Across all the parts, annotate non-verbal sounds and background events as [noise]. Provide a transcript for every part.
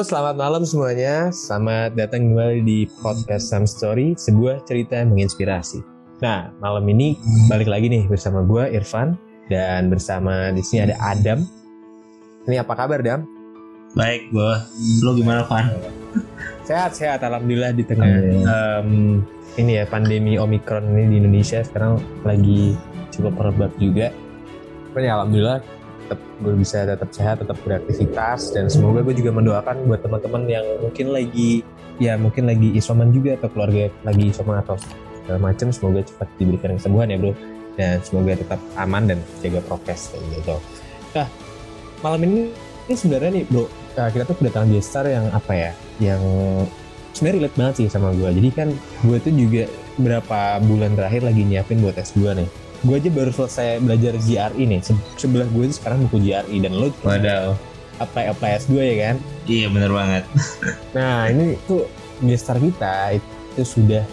Halo, selamat malam semuanya. Selamat datang kembali di podcast Sam Story, sebuah cerita menginspirasi. Nah, malam ini balik lagi nih bersama gue Irfan dan bersama di sini ada Adam. Ini apa kabar, Dam? Baik, gue. Lo gimana, Van? Sehat, sehat. Alhamdulillah di tengah um, ini ya pandemi Omikron ini di Indonesia sekarang lagi cukup merebak juga. Pokoknya alhamdulillah tetap gue bisa tetap sehat, tetap beraktivitas dan semoga gue juga mendoakan buat teman-teman yang mungkin lagi ya mungkin lagi isoman juga atau keluarga lagi isoman atau segala macam semoga cepat diberikan kesembuhan ya bro. Dan semoga tetap aman dan jaga prokes kayak gitu. Nah malam ini ini sebenarnya nih bro kita tuh kedatangan gestar yang apa ya yang sebenarnya relate banget sih sama gue jadi kan gue tuh juga berapa bulan terakhir lagi nyiapin buat S2 nih gue aja baru selesai belajar GRE nih Se sebelah gue itu sekarang buku GRE dan lo Waduh. apply apply S2 ya kan Iya bener banget. [laughs] nah ini tuh gestar kita itu sudah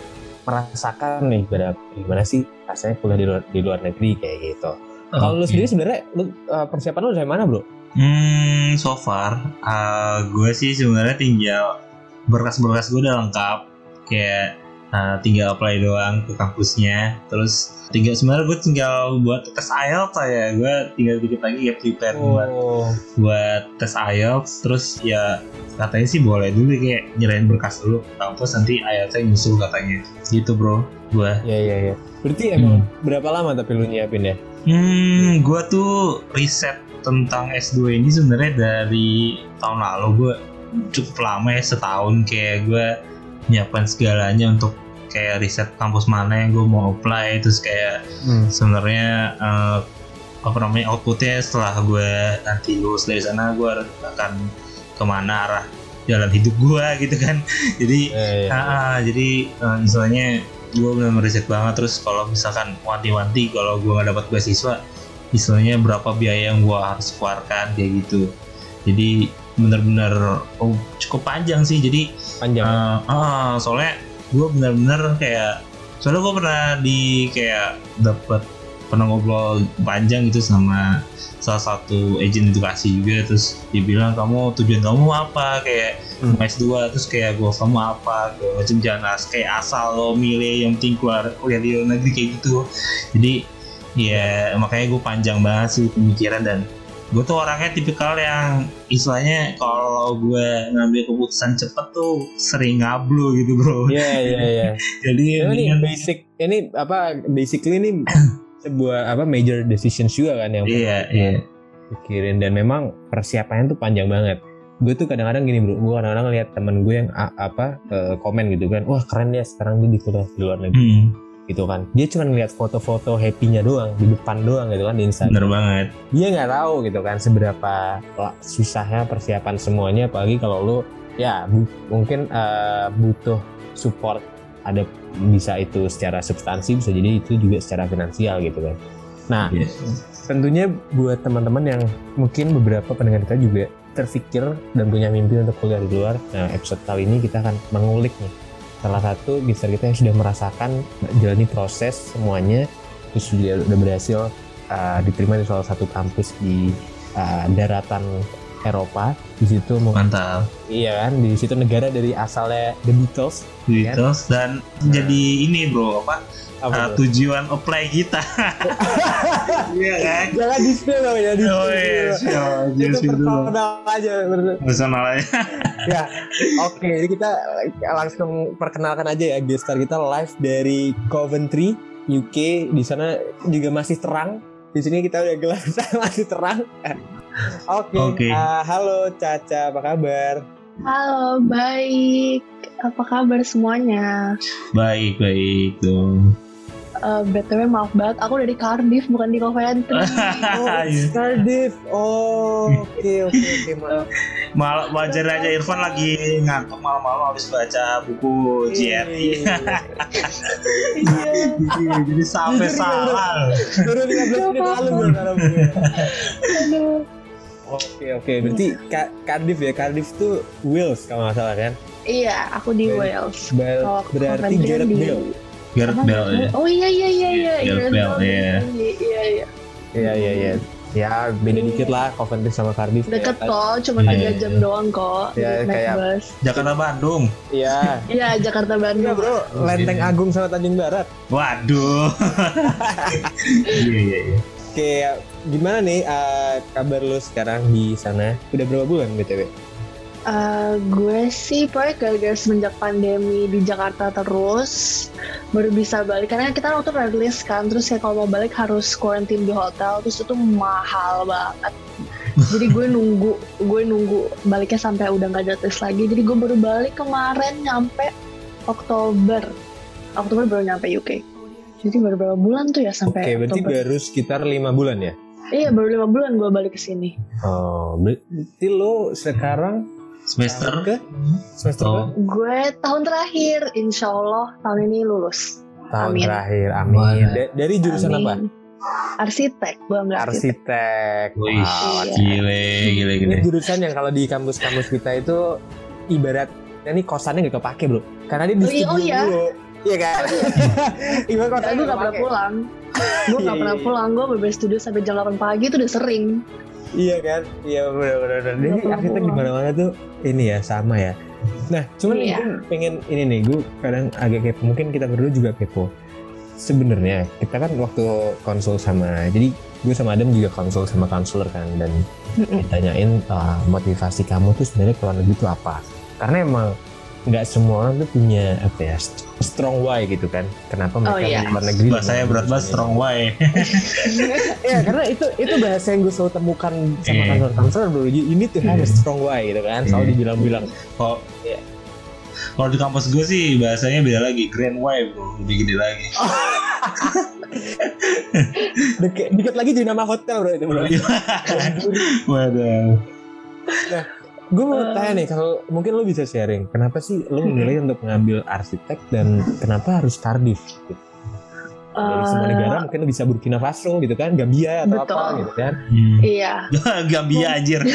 merasakan nih berapa gimana sih rasanya kuliah di luar, di luar negeri kayak gitu kalau lu sendiri sebenarnya lu, uh, persiapan lu dari mana bro Hmm, so far uh, gue sih sebenarnya tinggal berkas-berkas gue udah lengkap. Kayak uh, tinggal apply doang ke kampusnya. Terus tinggal sebenarnya gue tinggal buat tes IELTS ya. Gue tinggal dikit lagi ya prepare buat oh buat tes IELTS. Terus ya katanya sih boleh dulu kayak nyerahin berkas dulu ke kampus nanti IELTS-nya nyusul katanya. Gitu bro, gue. ya ya ya berarti emang berapa lama tapi lu nyiapin ya Hmm, gue tuh riset tentang S2 ini sebenarnya dari tahun lalu gue cukup lama ya setahun kayak gue nyiapin segalanya untuk kayak riset kampus mana yang gue mau apply terus kayak hmm. sebenarnya eh, apa namanya outputnya setelah gue nanti lulus dari sana gue akan ke mana arah jalan hidup gue [laughs] gitu kan jadi Ya, ya. Ah, jadi eh, misalnya gue benar riset banget terus kalau misalkan wanti-wanti kalau gue nggak dapat beasiswa misalnya berapa biaya yang gue harus keluarkan kayak gitu jadi benar-benar oh, cukup panjang sih. Jadi panjang. eh, ah, soalnya gue benar-benar kayak soalnya gue pernah di kayak dapat pernah ngobrol panjang gitu sama salah satu agent edukasi juga. Terus dibilang kamu tujuan kamu apa? Kayak Hmm. mau S2 terus kayak gue kamu apa? Gue macam jangan kayak asal lo milih yang penting keluar kuliah di luar negeri kayak gitu. Jadi ya makanya gue panjang banget sih pemikiran dan gue tuh orangnya tipikal yang istilahnya kalau gue ngambil keputusan cepet tuh sering ngablu gitu bro. Iya iya iya. [laughs] jadi Ini basic ini apa basically ini [coughs] sebuah apa major decisions juga kan yang iya iya. pikirin. Dan memang persiapannya tuh panjang banget. Gue tuh kadang-kadang gini bro, gue kadang-kadang lihat temen gue yang apa eh, komen gitu kan, wah keren ya sekarang dia di kuliah di luar negeri. Hmm, gitu kan. Dia cuma ngeliat foto-foto happy-nya doang di depan doang gitu kan di Instagram. bener banget dia nggak tahu gitu kan seberapa susahnya persiapan semuanya apalagi kalau lu ya bu- mungkin eh, butuh support ada bisa itu secara substansi bisa jadi itu juga secara finansial gitu kan nah Iya. tentunya buat teman-teman yang mungkin beberapa pendengar kita juga terpikir dan punya mimpi untuk kuliah di luar nah episode kali ini kita akan mengulik nih salah satu bisa kita yang sudah merasakan jalani proses semuanya terus juga udah berhasil uh, diterima di salah satu kampus di uh, daratan Eropa. Di situ mantap. Iya kan? Di situ negara dari asalnya The Beatles Iya. Beatles dan jadi ini bro apa uh, tujuan apply kita. [laughs] Iya kan? Jangan di spill dong ya di oh spill. iya siap. Itu personal aja personal aja [laughs] ya. Oke jadi kita langsung perkenalkan aja ya gestar kita live dari Coventry UK di sana juga masih terang. Di sini kita udah gelap [laughs] masih terang. Oke Oke. ah, halo Caca apa kabar? Halo, baik. Apa kabar semuanya? baik baik dong Eh BTW maaf banget, aku dari Cardiff bukan di Coventry. [laughs] oh Cardiff oh oke oke oke [laughs] maaf Mal wajar aja Irfan lagi ngantuk malam-malam habis baca buku GRE Iya. Iya, [laughs] jadi sampai salah baru 15 menit lalu. Aduh. Oke oke, berarti Ka- Cardiff ya, Cardiff tuh Wales kalau nggak salah kan? Iya, aku di. Wales. Kalau berarti Gareth Bale. Gareth Apa Bale ya? Oh iya iya iya iya. Gareth Bale, iya. Iya iya iya. Iya iya iya. ya beda dikit lah Coventry sama Cardiff Deket ya, kok, cuma Iya, 3 jam iya. doang kok. Ya, naik kayak- bus. Jakarta Bandung. iya [laughs] Iya, Jakarta Iya Bandung. bro, Lenteng Agung sama Tanjung Barat. Waduh. [laughs] Iya iya iya. Oke, gimana nih eh, kabar lu sekarang di sana? Udah berapa bulan btw? Eh, gue sih pokoknya gara-gara semenjak pandemi di Jakarta terus baru bisa balik. Karena kita waktu rilis kan terus kayak kalau mau balik harus quarantine di hotel terus itu mahal banget. Jadi gue [laughs] nunggu gue nunggu baliknya sampai udah nggak ada tes lagi. Jadi gue baru balik kemarin nyampe Oktober. Oktober baru nyampe UK jadi baru berapa bulan tuh ya Oke, sampai berarti Oktober? baru sekitar lima bulan ya? iya baru lima bulan gue balik ke sini. Oh, berarti lo sekarang Semester ke semester Oh. ke? gue tahun terakhir insya Allah tahun ini lulus Tahun Amin. terakhir, amin. Da- dari jurusan apa? Amin. Arsitek, gue ambil arsitek. Arsitek. Wih, Wow, Iya. gile gile Ini gile. jurusan yang kalau di kampus-kampus kita itu ibarat ini kosannya gak kepake bro, karena dia di Oh iya, oh studio iya. dulu. Iya kan? [laughs] ibarat Karena kosannya gue gak nggak pernah pulang. Gue Iya, gak pernah iya. pulang, gue berbeda studio sampai jam 8 pagi itu udah sering. Iya kan? Iya benar-benar. Jadi arsitek di mana-mana tuh ini ya sama ya. Nah, cuman Iya. gue pengen ini nih, gue kadang agak kepo. Mungkin kita berdua juga kepo. Sebenarnya kita kan waktu konsul sama, jadi gue sama Adam juga konsul sama konselor kan, dan ditanyain uh, motivasi kamu tuh sebenarnya ke luar negeri itu apa? Karena emang nggak semua orang tuh punya apa ya strong why gitu kan? Kenapa mereka iya. ke luar negeri? Bahasanya dengan berat banget strong way. [laughs] Iya karena itu itu bahasa yang gue selalu temukan sama Iya. kantor kantor bro. Ini tuh Iya. ada strong way gitu kan. Selalu Iya. dibilang-bilang. Kalau kalau di kampus gue sih bahasanya beda lagi, grand way bro, lebih gede lagi. [laughs] Deket, dikit lagi jadi nama hotel bro itu bro. Waduh. Gue mau Eh. tanya nih kalau mungkin lo bisa sharing. Kenapa sih lo memilih untuk mengambil arsitek dan kenapa harus Cardiff? Gitu? Dari semua Eh, negara mungkin lo bisa Burkina Faso gitu kan, Gambia atau Betul. apa gitu kan. Hmm. Iya, [laughs] Gambia anjir. [laughs]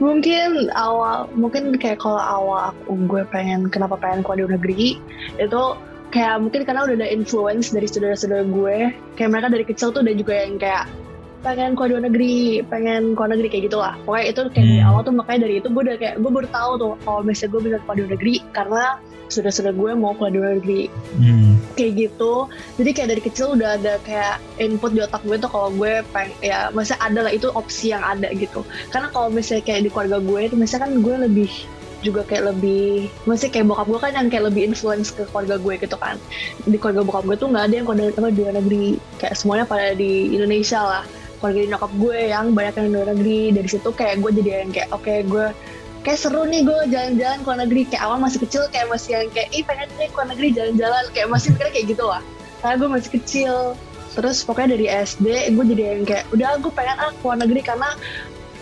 mungkin awal, mungkin kayak kalau awal aku gue pengen, kenapa pengen keluar di luar negeri, itu kayak mungkin karena udah ada influence dari saudara-saudara gue, kayak mereka dari kecil tuh udah juga yang kayak pengen di luar negeri, pengen keluar negeri kayak gitu lah. Pokoknya itu kayak dari Hmm. awal tuh makanya dari itu gue udah kayak gue baru tahu tuh kalau misalnya gue bisa di luar negeri karena saudara-saudara gue mau di luar negeri Hmm. kayak gitu jadi kayak dari kecil udah ada kayak input di otak gue tuh kalau gue peng ya maksudnya ada lah itu opsi yang ada gitu karena kalau misalnya kayak di keluarga gue itu misalnya kan gue lebih juga kayak lebih maksudnya kayak bokap gue kan yang kayak lebih influence ke keluarga gue gitu kan di keluarga bokap gue tuh nggak ada yang keluar apa, di luar negeri kayak semuanya pada di Indonesia lah keluarga nyokap gue yang banyak yang luar negeri. Dari situ kayak gue jadi yang kayak oke gue kayak seru nih gue jalan-jalan ke luar negeri. Kayak awal masih kecil kayak masih yang kayak ih pengen nih ke luar negeri jalan-jalan. Kayak masih mikirnya kayak gitu lah. Karena gue masih kecil. Terus pokoknya dari SD gue jadi yang kayak udah gue pengen ah ke luar negeri. Karena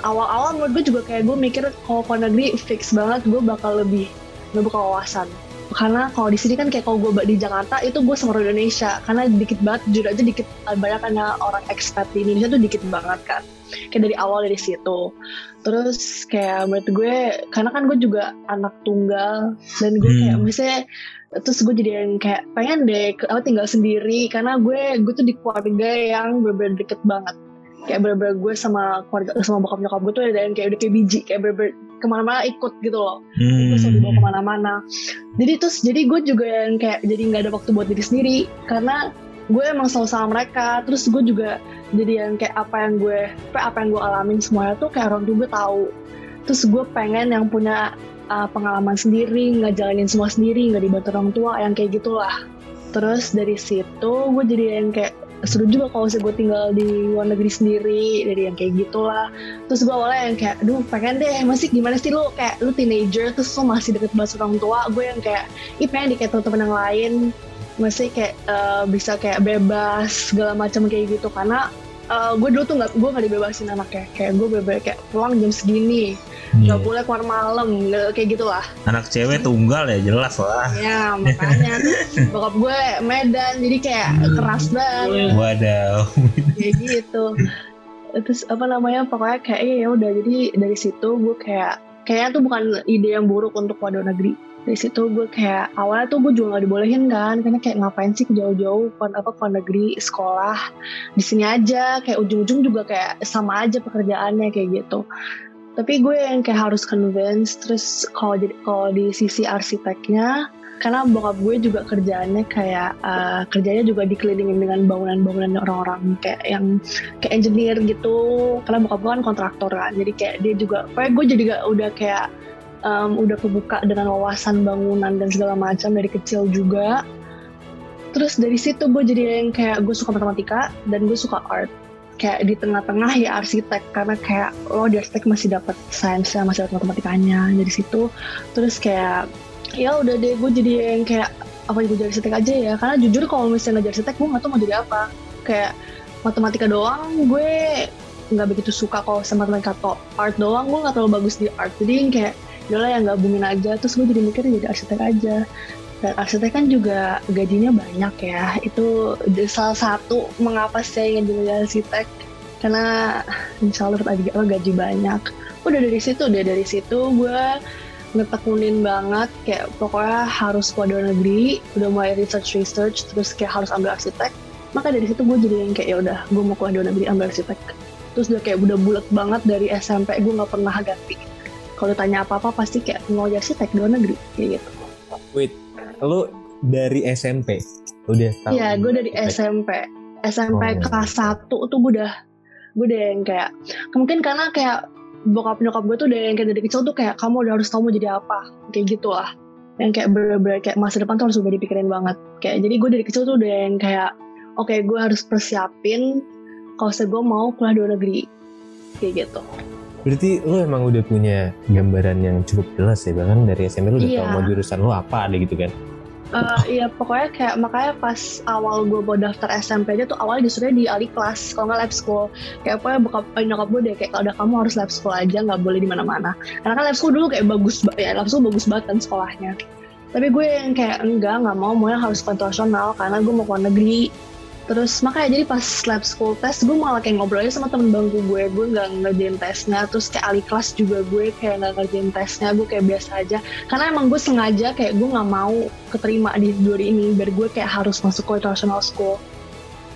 awal-awal menurut gue juga kayak gue mikir kalau ke luar negeri fix banget gue bakal lebih ngebuka wawasan karena kalau di sini kan kayak kalau gue di Jakarta itu gue sama Indonesia. Karena dikit banget jujur aja dikit banyak kan ya orang expat di Indonesia tuh dikit banget kan. Kayak dari awal dari situ. Terus kayak menurut gue karena kan gue juga anak tunggal dan gue kayak Hmm. misalnya terus gue jadi yang kayak pengen deh apa tinggal sendiri. Karena gue gue tuh di keluarga yang bener-bener deket banget kayak bener-bener gue sama keluarga sama bokap nyokap gue tuh ada yang kayak udah kayak biji kayak bener-bener ke mana-mana ikut gitu loh. Gue selalu dibawa Hmm. ke mana-mana. Jadi terus jadi gue juga yang kayak jadi nggak ada waktu buat diri sendiri. Karena gue emang selalu sama mereka. Terus gue juga jadi yang kayak apa yang gue apa apa yang gue alamin semuanya tuh kayak orang tua gue tahu. Terus gue pengen yang punya uh, pengalaman sendiri ngejalanin semua sendiri nggak dibantu orang tua yang kayak gitulah. Terus dari situ gue jadi yang kayak seru juga kalau misalnya gue tinggal di luar negeri sendiri dari yang kayak gitulah. Terus gue awalnya yang kayak aduh pengen deh masih gimana sih lu? Kayak lu teenager terus lu masih deket banget orang tua gue yang kayak ih pengen di kayak teman-teman yang lain. Masih kayak eh, bisa kayak bebas segala macam kayak gitu. Karena eh, gue dulu tuh nggak gue nggak dibebasin anaknya. Kayak gue bebas kayak pulang jam segini. Nggak Iya. boleh keluar malam kayak gitulah. Anak cewek tunggal ya jelas lah. ya makanya bokap gue Medan jadi kayak keras banget. Waduh. kayak gitu. Terus apa namanya pokoknya kayak ya udah. Jadi dari situ gue kayak kayaknya tuh bukan ide yang buruk untuk dari negeri dari situ gue kayak awalnya tuh gue juga nggak dibolehin kan karena kayak ngapain sih jauh-jauh ke apa ke negeri sekolah di sini aja. Kayak ujung-ujung juga kayak sama aja pekerjaannya kayak gitu. Tapi gue yang kayak harus convince terus kalau jadi kalau di sisi arsiteknya karena bokap gue juga kerjaannya kayak uh, kerjanya juga dikelilingin dengan bangunan-bangunan orang-orang kayak yang kayak engineer gitu. Karena bokap gue kan kontraktor kan jadi kayak dia juga kayak gue jadi gak udah kayak um, udah kebuka dengan wawasan bangunan dan segala macam dari kecil juga. Terus dari situ gue jadi yang kayak gue suka matematika dan gue suka art. Kayak di tengah-tengah ya arsitek karena kayak lo di arsitek masih dapat sainsnya masih dapat matematikanya dari situ. Terus kayak ya udah deh gue jadi yang kayak apa gue jadi arsitek aja ya. Karena jujur kalau misalnya ngajar arsitek gue nggak tahu mau jadi apa. Kayak matematika doang gue nggak begitu suka kalau sama matematika atau art doang gue nggak terlalu bagus di art. Jadi kayak yaudahlah yang gabungin aja terus gue jadi mikir jadi arsitek aja. Dan arsitek kan juga gajinya banyak ya. Itu salah satu mengapa saya ingin jadi arsitek. Karena insya Allah dapat gaji banyak. Udah dari situ udah dari situ gue ngetekunin banget. Kayak pokoknya harus keluar luar negeri udah mulai research research terus kayak harus ambil arsitek. Maka dari situ gue jadi yang kayak ya udah gue mau keluar luar negeri ambil arsitek. Terus udah kayak udah bulat banget dari SMP gue nggak pernah ganti kalau ditanya apa apa pasti kayak mau jadi arsitek luar negeri kayak gitu. Wait lu dari SMP udah tahu iya gue dari SMP SMP oh. kelas 1 tuh gue udah gue udah yang kayak mungkin karena kayak bokap nyokap gue tuh udah yang kayak dari kecil tuh kayak kamu udah harus tahu mau jadi apa kayak gitu lah yang kayak bener-bener kayak masa depan tuh harus udah dipikirin banget. Kayak jadi gue dari kecil tuh udah yang kayak oke okay, gue harus persiapin kalau saya gue mau kuliah luar negeri kayak gitu berarti lu emang udah punya gambaran yang cukup jelas ya bahkan dari SMP lu udah iya. tahu mau jurusan lu apa ada gitu kan? Uh, iya pokoknya kayak makanya pas awal gue mau daftar SMP aja tuh awalnya disuruh di ali kelas kalau nggak lab school. Kayak apa bokap eh, nyokap gue deh kayak kalau udah kamu harus lab school aja nggak boleh di mana-mana. Karena kan lab school dulu kayak bagus ya lab school bagus banget kan sekolahnya. Tapi gue yang kayak enggak nggak mau mau yang harus konvensional karena gue mau ke luar negeri terus makanya jadi pas lab school test gue malah kayak ngobrol aja sama temen bangku gue. Gue nggak ngerjain tesnya terus kayak ali kelas juga gue kayak nggak ngerjain tesnya gue kayak biasa aja. Karena emang gue sengaja kayak gue nggak mau keterima di dua ini biar gue kayak harus masuk ke international school.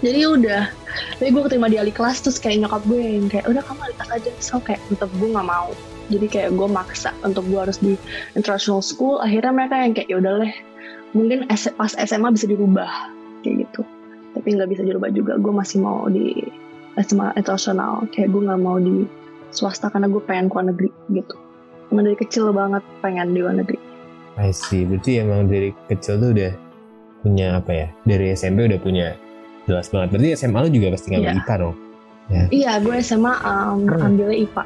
Jadi udah. Tapi gue keterima di ali kelas terus kayak nyokap gue yang kayak udah kamu ali kelas aja. So kayak tetap gue nggak mau. Jadi kayak gue maksa untuk gue harus di international school. Akhirnya mereka yang kayak ya udah deh mungkin pas SMA bisa dirubah. Kayak gitu tapi nggak bisa dirubah juga gue masih mau di SMA internasional kayak gue nggak mau di swasta karena gue pengen ke luar negeri gitu emang dari kecil banget pengen di luar negeri I see berarti emang dari kecil tuh udah punya apa ya dari SMP udah punya jelas banget berarti SMA lu juga pasti ngambil yeah. IPA dong ya. iya gue SMA um, ambilnya IPA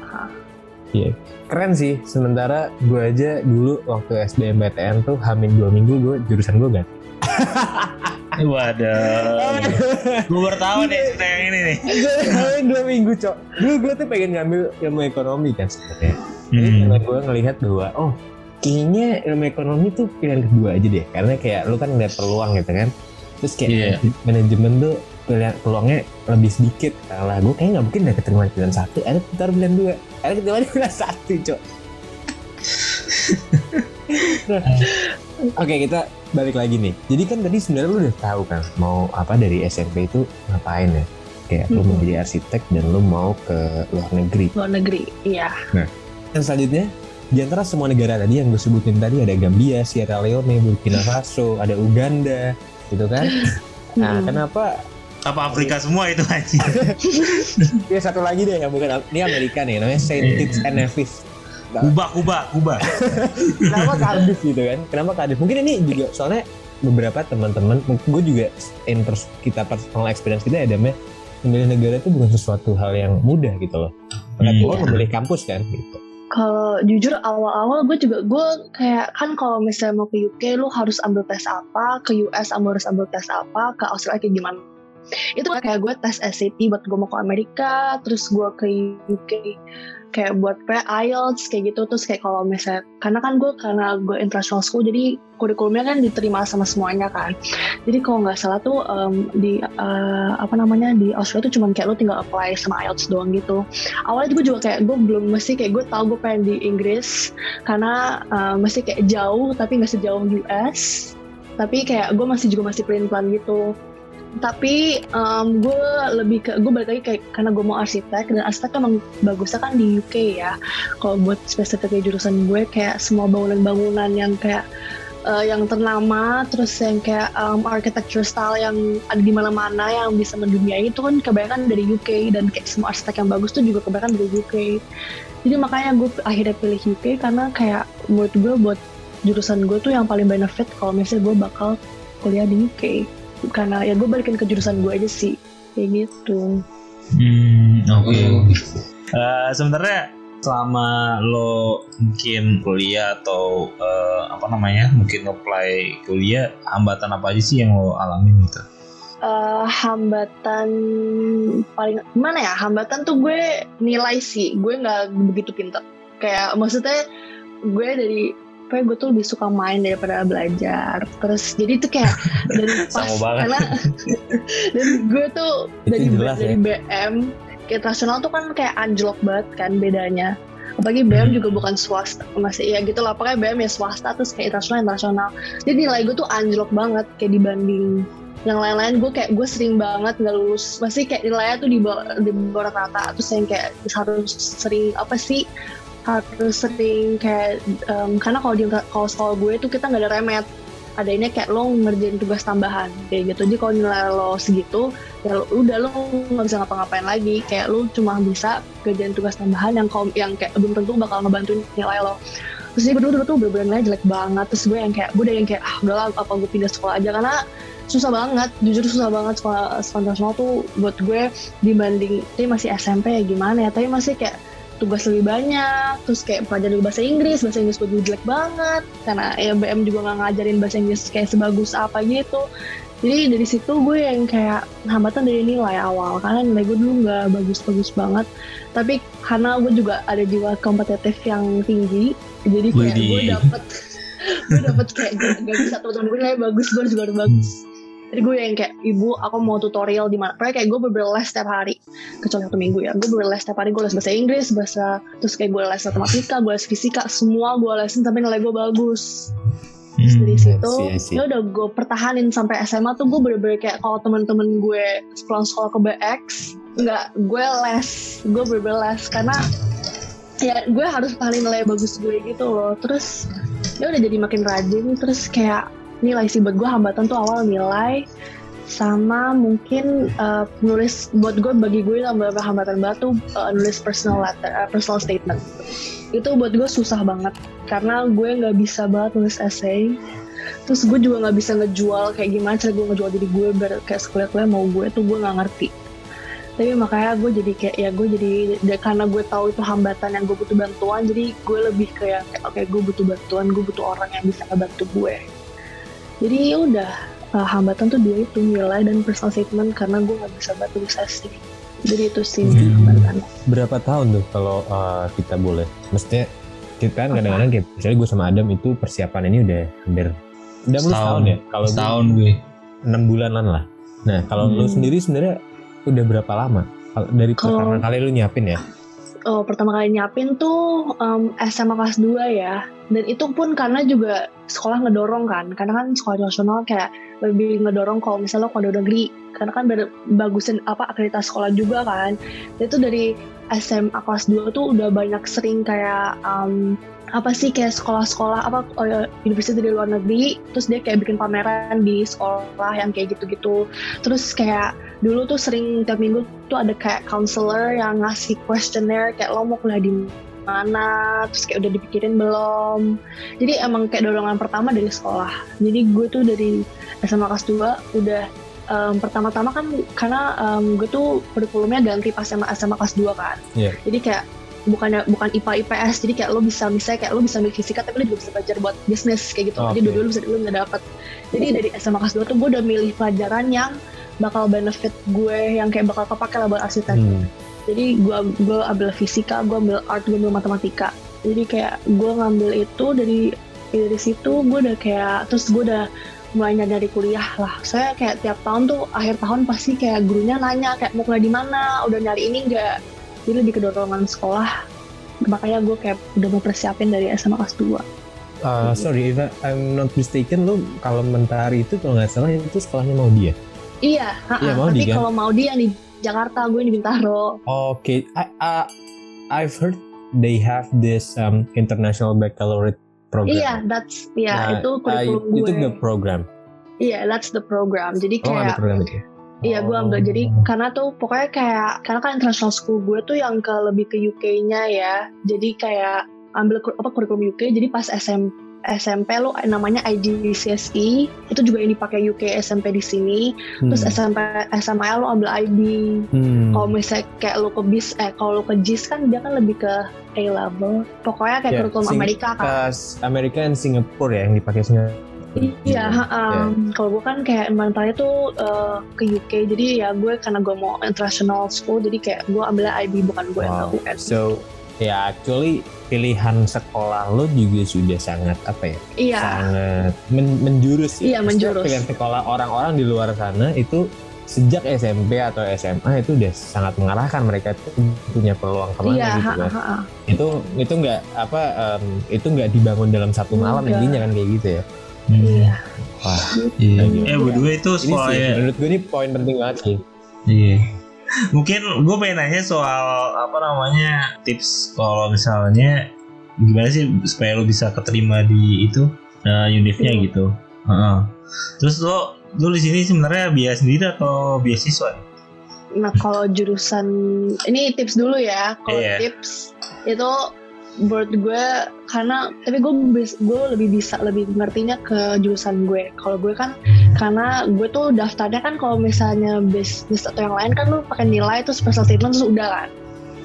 Iya, yeah. keren sih. Sementara gue aja dulu waktu SBMPTN tuh hamin dua minggu gue jurusan gue kan. [laughs] Waduh. gue baru tahu nih cerita yang ini nih. Gue dua minggu cok. Dulu gue tuh pengen ngambil ilmu ekonomi kan sebenarnya. Jadi hmm. karena gue ngelihat bahwa oh kayaknya ilmu ekonomi tuh pilihan kedua aja deh. Karena kayak lu kan ngeliat peluang gitu kan. Terus kayak yeah. manajemen tuh pilihan peluangnya lebih sedikit. Kalau gue kayaknya nggak mungkin udah keterima pilihan satu. Ada putar pilihan dua. Ada keterima pilihan satu cok. [laughs] Oke kita balik lagi nih. Jadi kan tadi sebenarnya lu udah tahu kan mau apa dari SMP itu ngapain ya? Kayak hmm. lu mau jadi arsitek dan lu mau ke luar negeri. Luar negeri, iya. Nah, yang selanjutnya di antara semua negara tadi yang gue sebutin tadi ada Gambia, Sierra Leone, Burkina [laughs] Faso, ada Uganda, gitu kan? [laughs] Nah, hmm. kenapa apa Afrika semua itu aja? ya satu lagi deh yang bukan ini Amerika nih namanya Saint Kitts and Nevis Kuba, Kuba, Kuba. Kenapa Cardiff gitu kan? Kenapa Cardiff? Mungkin ini juga soalnya beberapa teman-teman, gue juga in kita personal experience kita ya damai memilih negara itu bukan sesuatu hal yang mudah gitu loh. Maka hmm. Iya. memilih kampus kan gitu. Kalau jujur awal-awal gue juga gue kayak kan kalau misalnya mau ke UK lu harus ambil tes apa, ke US harus ambil tes apa, ke Australia kayak gimana itu kayak gue tes SAT buat gue mau ke Amerika terus gue ke UK kayak buat pre IELTS kayak gitu. Terus kayak kalau misalnya karena kan gue karena gue international school jadi kurikulumnya kan diterima sama semuanya kan. Jadi kalau nggak salah tuh um, di uh, apa namanya di Australia tuh cuman kayak lo tinggal apply sama IELTS doang gitu. Awalnya gue juga kayak gue belum mesti kayak gue tahu gue pengen di Inggris karena uh, mesti kayak jauh tapi nggak sejauh US tapi kayak gue masih juga masih plan plan gitu tapi um, gue lebih ke gue balik lagi kayak karena gue mau arsitek dan arsitek emang bagusnya kan di UK ya. Kalau buat spesifiknya jurusan gue kayak semua bangunan-bangunan yang kayak uh, yang ternama terus yang kayak um, architecture style yang ada di mana-mana yang bisa mendunia itu kan kebanyakan dari UK dan kayak semua arsitek yang bagus tuh juga kebanyakan dari UK jadi makanya gue akhirnya pilih UK karena kayak buat gue buat jurusan gue tuh yang paling benefit kalau misalnya gue bakal kuliah di UK karena ya gue balikin ke jurusan gue aja sih. Kayak gitu. Hmm oke. Okay. uh, sebenarnya selama lo mungkin kuliah atau uh, apa namanya mungkin apply kuliah hambatan apa aja sih yang lo alamin gitu? Uh, hambatan paling gimana ya? Hambatan tuh gue nilai sih. Gue nggak begitu pintar kayak maksudnya gue dari kayak gue tuh lebih suka main daripada belajar. Terus jadi itu kayak [laughs] dari pas karena [laughs] dan gue tuh dari jelas, dari ya? BM kayak nasional tuh kan kayak anjlok banget kan bedanya. Apalagi BM hmm. juga bukan swasta masih ya gitu lah. Pokoknya BM ya swasta terus kayak internasional internasional. Jadi nilai gue tuh anjlok banget kayak dibanding yang lain-lain. Gue kayak gue sering banget nggak lulus. Masih kayak nilainya tuh di bawah di bawah rata terus yang kayak harus sering apa sih harus sering kayak um, karena kalau di kalau sekolah gue tuh kita nggak ada remet. Ada ini kayak lo ngerjain tugas tambahan kayak gitu. Jadi kalau nilai lo segitu ya lo, udah lo nggak bisa ngapa-ngapain lagi. Kayak lo cuma bisa kerjain tugas tambahan yang yang kayak belum tentu bakal ngebantuin nilai lo. Terus jadi berdua tuh bener-bener jelek banget. Terus gue yang kayak gue udah yang kayak ah udahlah apa gue pindah sekolah aja. Karena susah banget jujur susah banget sekolah sekolah nasional tuh buat gue dibanding ini masih SMP ya gimana ya? Tapi masih kayak tugas lebih banyak terus kayak pelajaran bahasa Inggris bahasa Inggris gue jelek banget karena ya BM juga nggak ngajarin bahasa Inggris kayak sebagus apa gitu. Jadi dari situ gue yang kayak hambatan dari nilai awal karena nilai gue dulu nggak bagus-bagus banget. Tapi karena gue juga ada jiwa kompetitif yang tinggi jadi kayak gue dapet [laughs] gue dapet kayak gak, bisa teman-teman gue nilai bagus gue juga bagus jadi gue yang kayak ibu aku mau tutorial di mana. Kayak gue bener les setiap hari. Kecuali satu minggu ya. Gue bener les setiap hari. Gue les bahasa Inggris bahasa terus kayak gue les matematika gue les fisika semua gue lesin sampai nilai gue bagus. Terus dari hmm, situ ya udah gue pertahanin sampai SMA tuh gue bener-bener kayak kalau temen-temen gue sekolah sekolah ke BX nggak gue les. Gue bener-bener les karena ya gue harus paling nilai bagus gue gitu loh. Terus ya udah jadi makin rajin. Terus kayak nilai sih buat gue hambatan tuh awal nilai sama mungkin uh, nulis buat gue bagi gue yang beberapa hambatan banget tuh uh, nulis personal letter uh, personal statement. Itu buat gue susah banget karena gue nggak bisa banget nulis essay. Terus gue juga nggak bisa ngejual kayak gimana cara gue ngejual diri gue ber kayak sekuliah mau gue tuh gue nggak ngerti. Tapi makanya gue jadi kayak ya gue jadi ya karena gue tahu itu hambatan yang gue butuh bantuan jadi gue lebih kayak oke okay, gue butuh bantuan gue butuh orang yang bisa ngebantu gue jadi ya udah uh, hambatan tuh dia itu nilai dan personal statement karena gue nggak bisa batu sesi jadi itu sih hmm. hambatan. Berapa tahun tuh kalau uh, kita boleh? Mestinya kita kan kadang-kadang kayak misalnya gue sama Adam itu persiapan ini udah hampir udah setahun, setahun ya? Kalau setahun gue enam bulanan lah. Nah kalau hmm. lu sendiri sebenarnya udah berapa lama? Dari pertama kali lu nyiapin ya oh, pertama kali nyiapin tuh um, SMA kelas 2 ya. Dan itu pun karena juga sekolah ngedorong kan. Karena kan sekolah nasional kayak lebih ngedorong kalau misalnya lo kode negeri. Karena kan bagusin apa akreditasi sekolah juga kan. Dan itu dari SMA kelas 2 tuh udah banyak sering kayak um, apa sih kayak sekolah-sekolah apa oh ya, universitas dari luar negeri terus dia kayak bikin pameran di sekolah yang kayak gitu-gitu. Terus kayak dulu tuh sering tiap minggu tuh ada kayak counselor yang ngasih questionnaire kayak lo mau kuliah di mana terus kayak udah dipikirin belum. Jadi emang kayak dorongan pertama dari sekolah. Jadi gue tuh dari SMA kelas 2 udah um, pertama-tama kan karena um, gue tuh kurikulumnya ganti pas SMA SMA kelas 2 kan. Yeah. jadi kayak bukannya bukan IPA IPS jadi kayak lo bisa misalnya kayak lo bisa ambil fisika tapi lo juga bisa belajar buat bisnis kayak gitu. Okay. jadi dulu-dulu bisa dulu nggak dapet. Jadi dari SMA kelas 2 tuh gue udah milih pelajaran yang bakal benefit gue yang kayak bakal kepake lah buat arsitek hmm. jadi gue gue ambil fisika gue ambil art gue ambil matematika. Jadi kayak gue ngambil itu dari dari situ gue udah kayak terus gue udah mulai nyari kuliah lah. Saya kayak tiap tahun tuh akhir tahun pasti kayak gurunya nanya kayak mau kuliah di mana udah nyari ini enggak jadi lebih kedorongan sekolah makanya gue kayak udah mau persiapin dari SMA kelas 2 Uh, sorry, if I'm not mistaken, lo kalau mentari itu kalau nggak salah itu sekolahnya mau dia. iya, Iya, ha-ha. Maudi tapi kan? kalau mau dia yang di Jakarta gue di Bintaro Oke, I- uh, I've heard they have this um, international baccalaureate program. iya that's iya Nah, itu uh, kurikulum you gue took the program. iya that's the program jadi Oh, ada kayak program itu. Iya gue ambil Oh. jadi karena tuh pokoknya kayak karena kan international school gue tuh yang ke lebih ke UK-nya ya jadi kayak ambil apa kurikulum UK jadi pas SM, SMP lo namanya IGCSE itu juga yang dipakai UK SMP di sini terus Hmm. SMP SMA lo ambil IB Hmm. kalau misalnya kayak lo ke BIS eh kalau lo ke JIS kan dia kan lebih ke A level pokoknya kayak Ya, kurikulum Sing- Amerika kan Amerika dan Singapura ya yang dipakai Singapura. Iya, ha, Ya. um, kalau gue kan kayak mentalnya tuh uh, ke UK, jadi ya gue karena gue mau international school, jadi kayak gue ambilnya IB bukan gue Wow. UN. So, ya actually pilihan sekolah lo juga sudah sangat apa ya? Iya, Sangat men- menjurus ya. Iya, Maksudnya menjurus. Pilihan sekolah orang-orang di luar sana itu sejak SMP atau SMA itu udah sangat mengarahkan mereka tuh punya peluang ke mana iya, gitu kan. ha, ha. Itu itu nggak apa em, itu nggak dibangun dalam satu malam intinya kan kayak gitu ya. Iya. Wah, Iya. Iya. Eh berdua itu ini sih sekolahnya. menurut gue ini poin penting banget sih. Iya. Mungkin gue pengen nanya soal apa namanya tips kalau misalnya gimana sih supaya lo bisa keterima di itu uh, univnya Iya. gitu. Heeh. Terus lo lo di sini sebenarnya biaya sendiri atau beasiswa? Nah kalau jurusan ini tips dulu ya. Kalau Iya. tips itu menurut gue karena tapi gue gue lebih bisa lebih ngertinya ke jurusan gue. Kalau gue kan karena gue tuh daftarnya kan kalau misalnya bisnis atau yang lain kan lu pakai nilai terus special statement terus udah kan.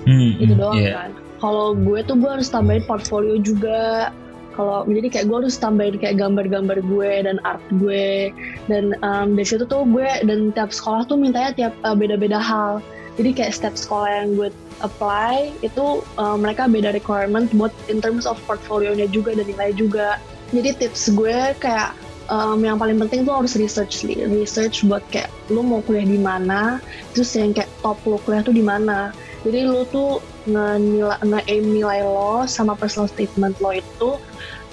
Hmm, itu hmm, doang iya. kan kalau gue tuh gue harus tambahin portfolio juga kalau jadi kayak gue harus tambahin kayak gambar-gambar gue dan art gue dan um, dari situ tuh gue dan tiap sekolah tuh mintanya tiap uh, beda-beda hal jadi kayak setiap sekolah yang gue apply itu uh, mereka beda requirement buat in terms of portfolionya juga dan nilai juga. Jadi tips gue kayak um, yang paling penting tuh harus research research buat kayak lu mau kuliah di mana terus yang kayak top lu kuliah tuh di mana. Jadi lu tuh nge-aim nilai lo sama personal statement lo itu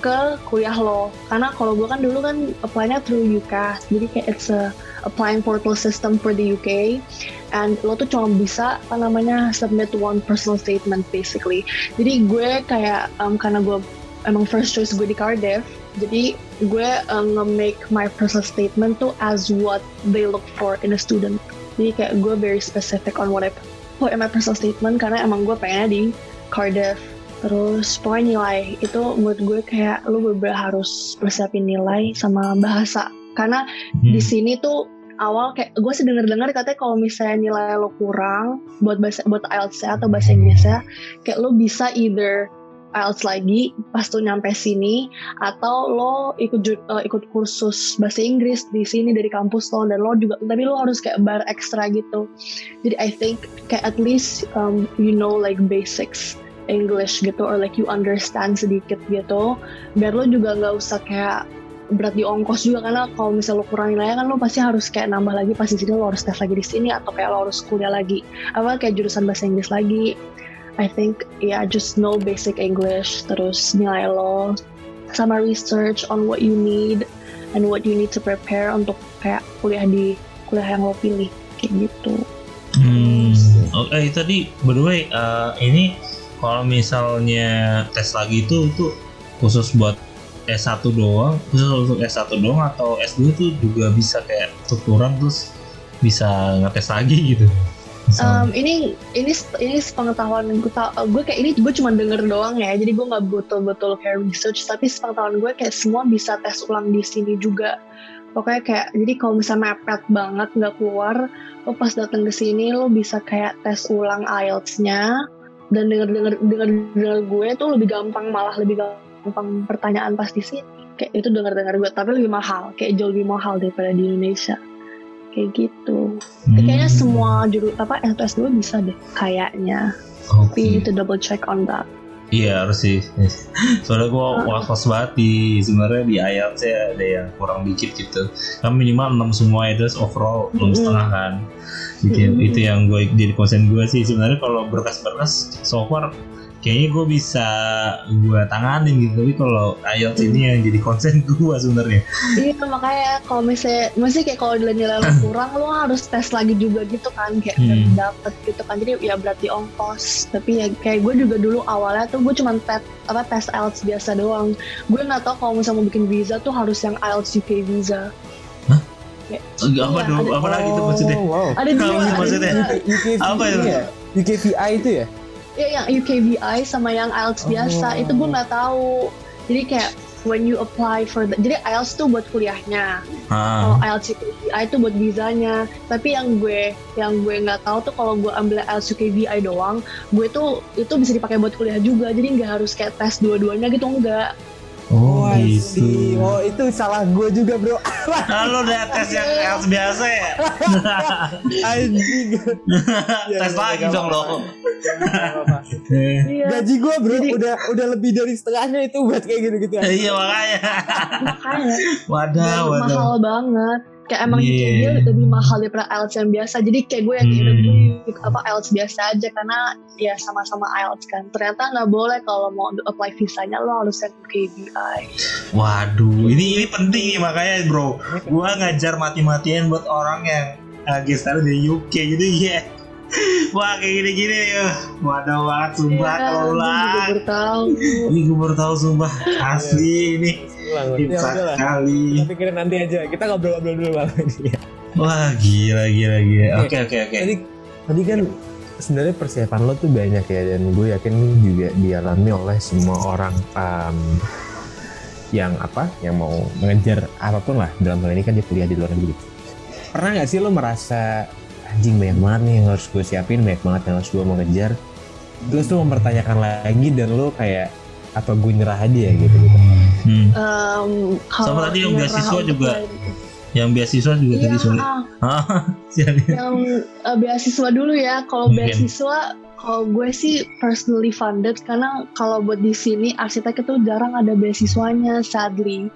ke kuliah lo. Karena kalau gue kan dulu kan apply-nya through UCAS jadi kayak it's a applying portal system for the UK and lo tuh cuma bisa apa namanya submit one personal statement basically. Jadi gue kayak um, karena gue emang first choice gue di Cardiff jadi gue um, nge-make my personal statement tuh as what they look for in a student. Jadi kayak gue very specific on what I put in my personal statement karena emang gue pengennya di Cardiff. Terus pokoknya nilai itu menurut gue kayak lu bener harus persiapin nilai sama bahasa. Karena Hmm. di sini tuh awal kayak gue sih denger dengar katanya kalau misalnya nilai lo kurang buat bahasa buat IELTS atau bahasa Inggrisnya kayak lo bisa either IELTS lagi pas tuh nyampe sini atau lo ikut eh, ikut kursus bahasa Inggris di sini dari kampus lo dan lo juga tapi lo harus kayak bar ekstra gitu. Jadi I think kayak at least um, you know like basics English gitu or like you understand sedikit gitu. Biar lo juga nggak usah kayak berat di ongkos juga karena kalau misalnya lo kurang nilainya kan lo pasti harus kayak nambah lagi pas di sini lo harus tes lagi di sini atau kayak lo harus kuliah lagi apa kayak jurusan bahasa Inggris lagi I think ya yeah, just know basic English terus nilai lo sama research on what you need and what you need to prepare untuk kayak kuliah di kuliah yang lo pilih kayak gitu Hmm. Oke tadi by the way eh, ini kalau misalnya tes lagi itu itu khusus buat S1 doang, khusus untuk S1 doang atau S2 itu juga bisa kayak tuturan terus bisa ngetes lagi gitu. Um, ini ini ini sepengetahuan gue tau, gue kayak ini gue cuma denger doang ya jadi gue nggak betul-betul kayak research tapi sepengetahuan gue kayak semua bisa tes ulang di sini juga pokoknya kayak jadi kalau misalnya mepet banget nggak keluar lo pas datang ke sini lo bisa kayak tes ulang IELTS-nya dan denger denger denger denger gue tuh lebih gampang malah lebih gampang pertanyaan pas di sini kayak itu denger dengar gue tapi lebih mahal kayak jauh lebih mahal daripada di Indonesia kayak gitu Hmm. kayaknya semua juru apa S1 S2 bisa deh kayaknya Oke. tapi to double check on that Iya harus sih. [laughs] Soalnya gue Uh-uh. was-was banget di sebenarnya di IELTS ya ada yang kurang dikit gitu. Kan minimal 6 semua itu overall belum Mm-mm. setengah kan. Itu, Mm-mm. itu yang gue jadi konsen gue sih sebenarnya kalau berkas-berkas so far kayaknya gue bisa gue tanganin gitu tapi kalau IELTS ini yang jadi konsen [laughs] gue sebenarnya. Iya makanya kalau misalnya masih kayak kalau nilai lo [laughs] kurang lo harus tes lagi juga gitu kan kayak Hmm. dapet gitu kan jadi ya berarti ongkos tapi ya kayak gue juga dulu awalnya tuh gue cuma tes apa tes IELTS biasa doang gue nggak tahu kalau misalnya mau bikin visa tuh harus yang IELTS UK visa Apa Iya, dulu? ada- Apa lagi tuh maksudnya? Oh, wow. ada dua Apa ada maksudnya? dua. UKVI Apa itu? ya? UKVI itu ya? Ya yang UKVI sama yang IELTS biasa Oh. itu gue nggak tahu. Jadi kayak when you apply for the, jadi IELTS tuh buat kuliahnya. Kalau Ah, IELTS UKVI itu buat visanya. Tapi yang gue yang gue nggak tahu tuh kalau gue ambil IELTS UKVI doang gue tuh itu bisa dipakai buat kuliah juga. Jadi nggak harus kayak tes dua-duanya gitu enggak oh I gitu. see. Oh itu salah gue juga bro. [laughs] Lo udah tes yang IELTS biasa ya? [laughs] Anjing. [laughs] tes lagi dong lo. iya Gaji gue bro Jadi- udah udah lebih dari setengahnya itu buat kayak gitu-gitu. Iya makanya. makanya Wadah, wadah. mahal banget kayak emang Iya. UKVI lebih mahal daripada IELTS yang biasa jadi kayak gue ya udah Hmm. gue apa IELTS biasa aja karena ya sama-sama IELTS kan ternyata nggak boleh kalau mau apply visanya lo harus yang UKVI Waduh, ini ini penting nih makanya bro. Gua ngajar mati-matian buat orang yang lagi sekarang di UK jadi ya. Wah kayak gini-gini ya. Waduh banget sumpah Iya, kalau gue ulang. baru tahu Ini gue baru tahu sumpah asli ini Ulang, ya timsah udah lah. sekali. Kita pikirin nanti aja. Kita ngobrol-ngobrol dulu bang. Wah gila gila gila. Oke oke oke. Tadi tadi kan sebenarnya persiapan lo tuh banyak ya dan gue yakin juga dialami oleh semua orang em, yang apa yang mau mengejar apa pun lah dalam hal ini kan dia kuliah di luar negeri. Pernah nggak sih lo merasa anjing banyak banget nih yang harus gue siapin banyak banget yang harus gue mau ngejar terus lo mempertanyakan lagi dan lo kayak apa gue nyerah aja ya gitu gitu. Hmm. Kalau Sama tadi yang beasiswa juga. lain- Yang beasiswa juga Iya, tadi sorry. ah, [laughs] Hah? Siapa? yang eh, beasiswa dulu ya. Kalau beasiswa, kalau gue sih personally funded karena kalau buat di sini arsitek itu jarang ada beasiswanya, sadly.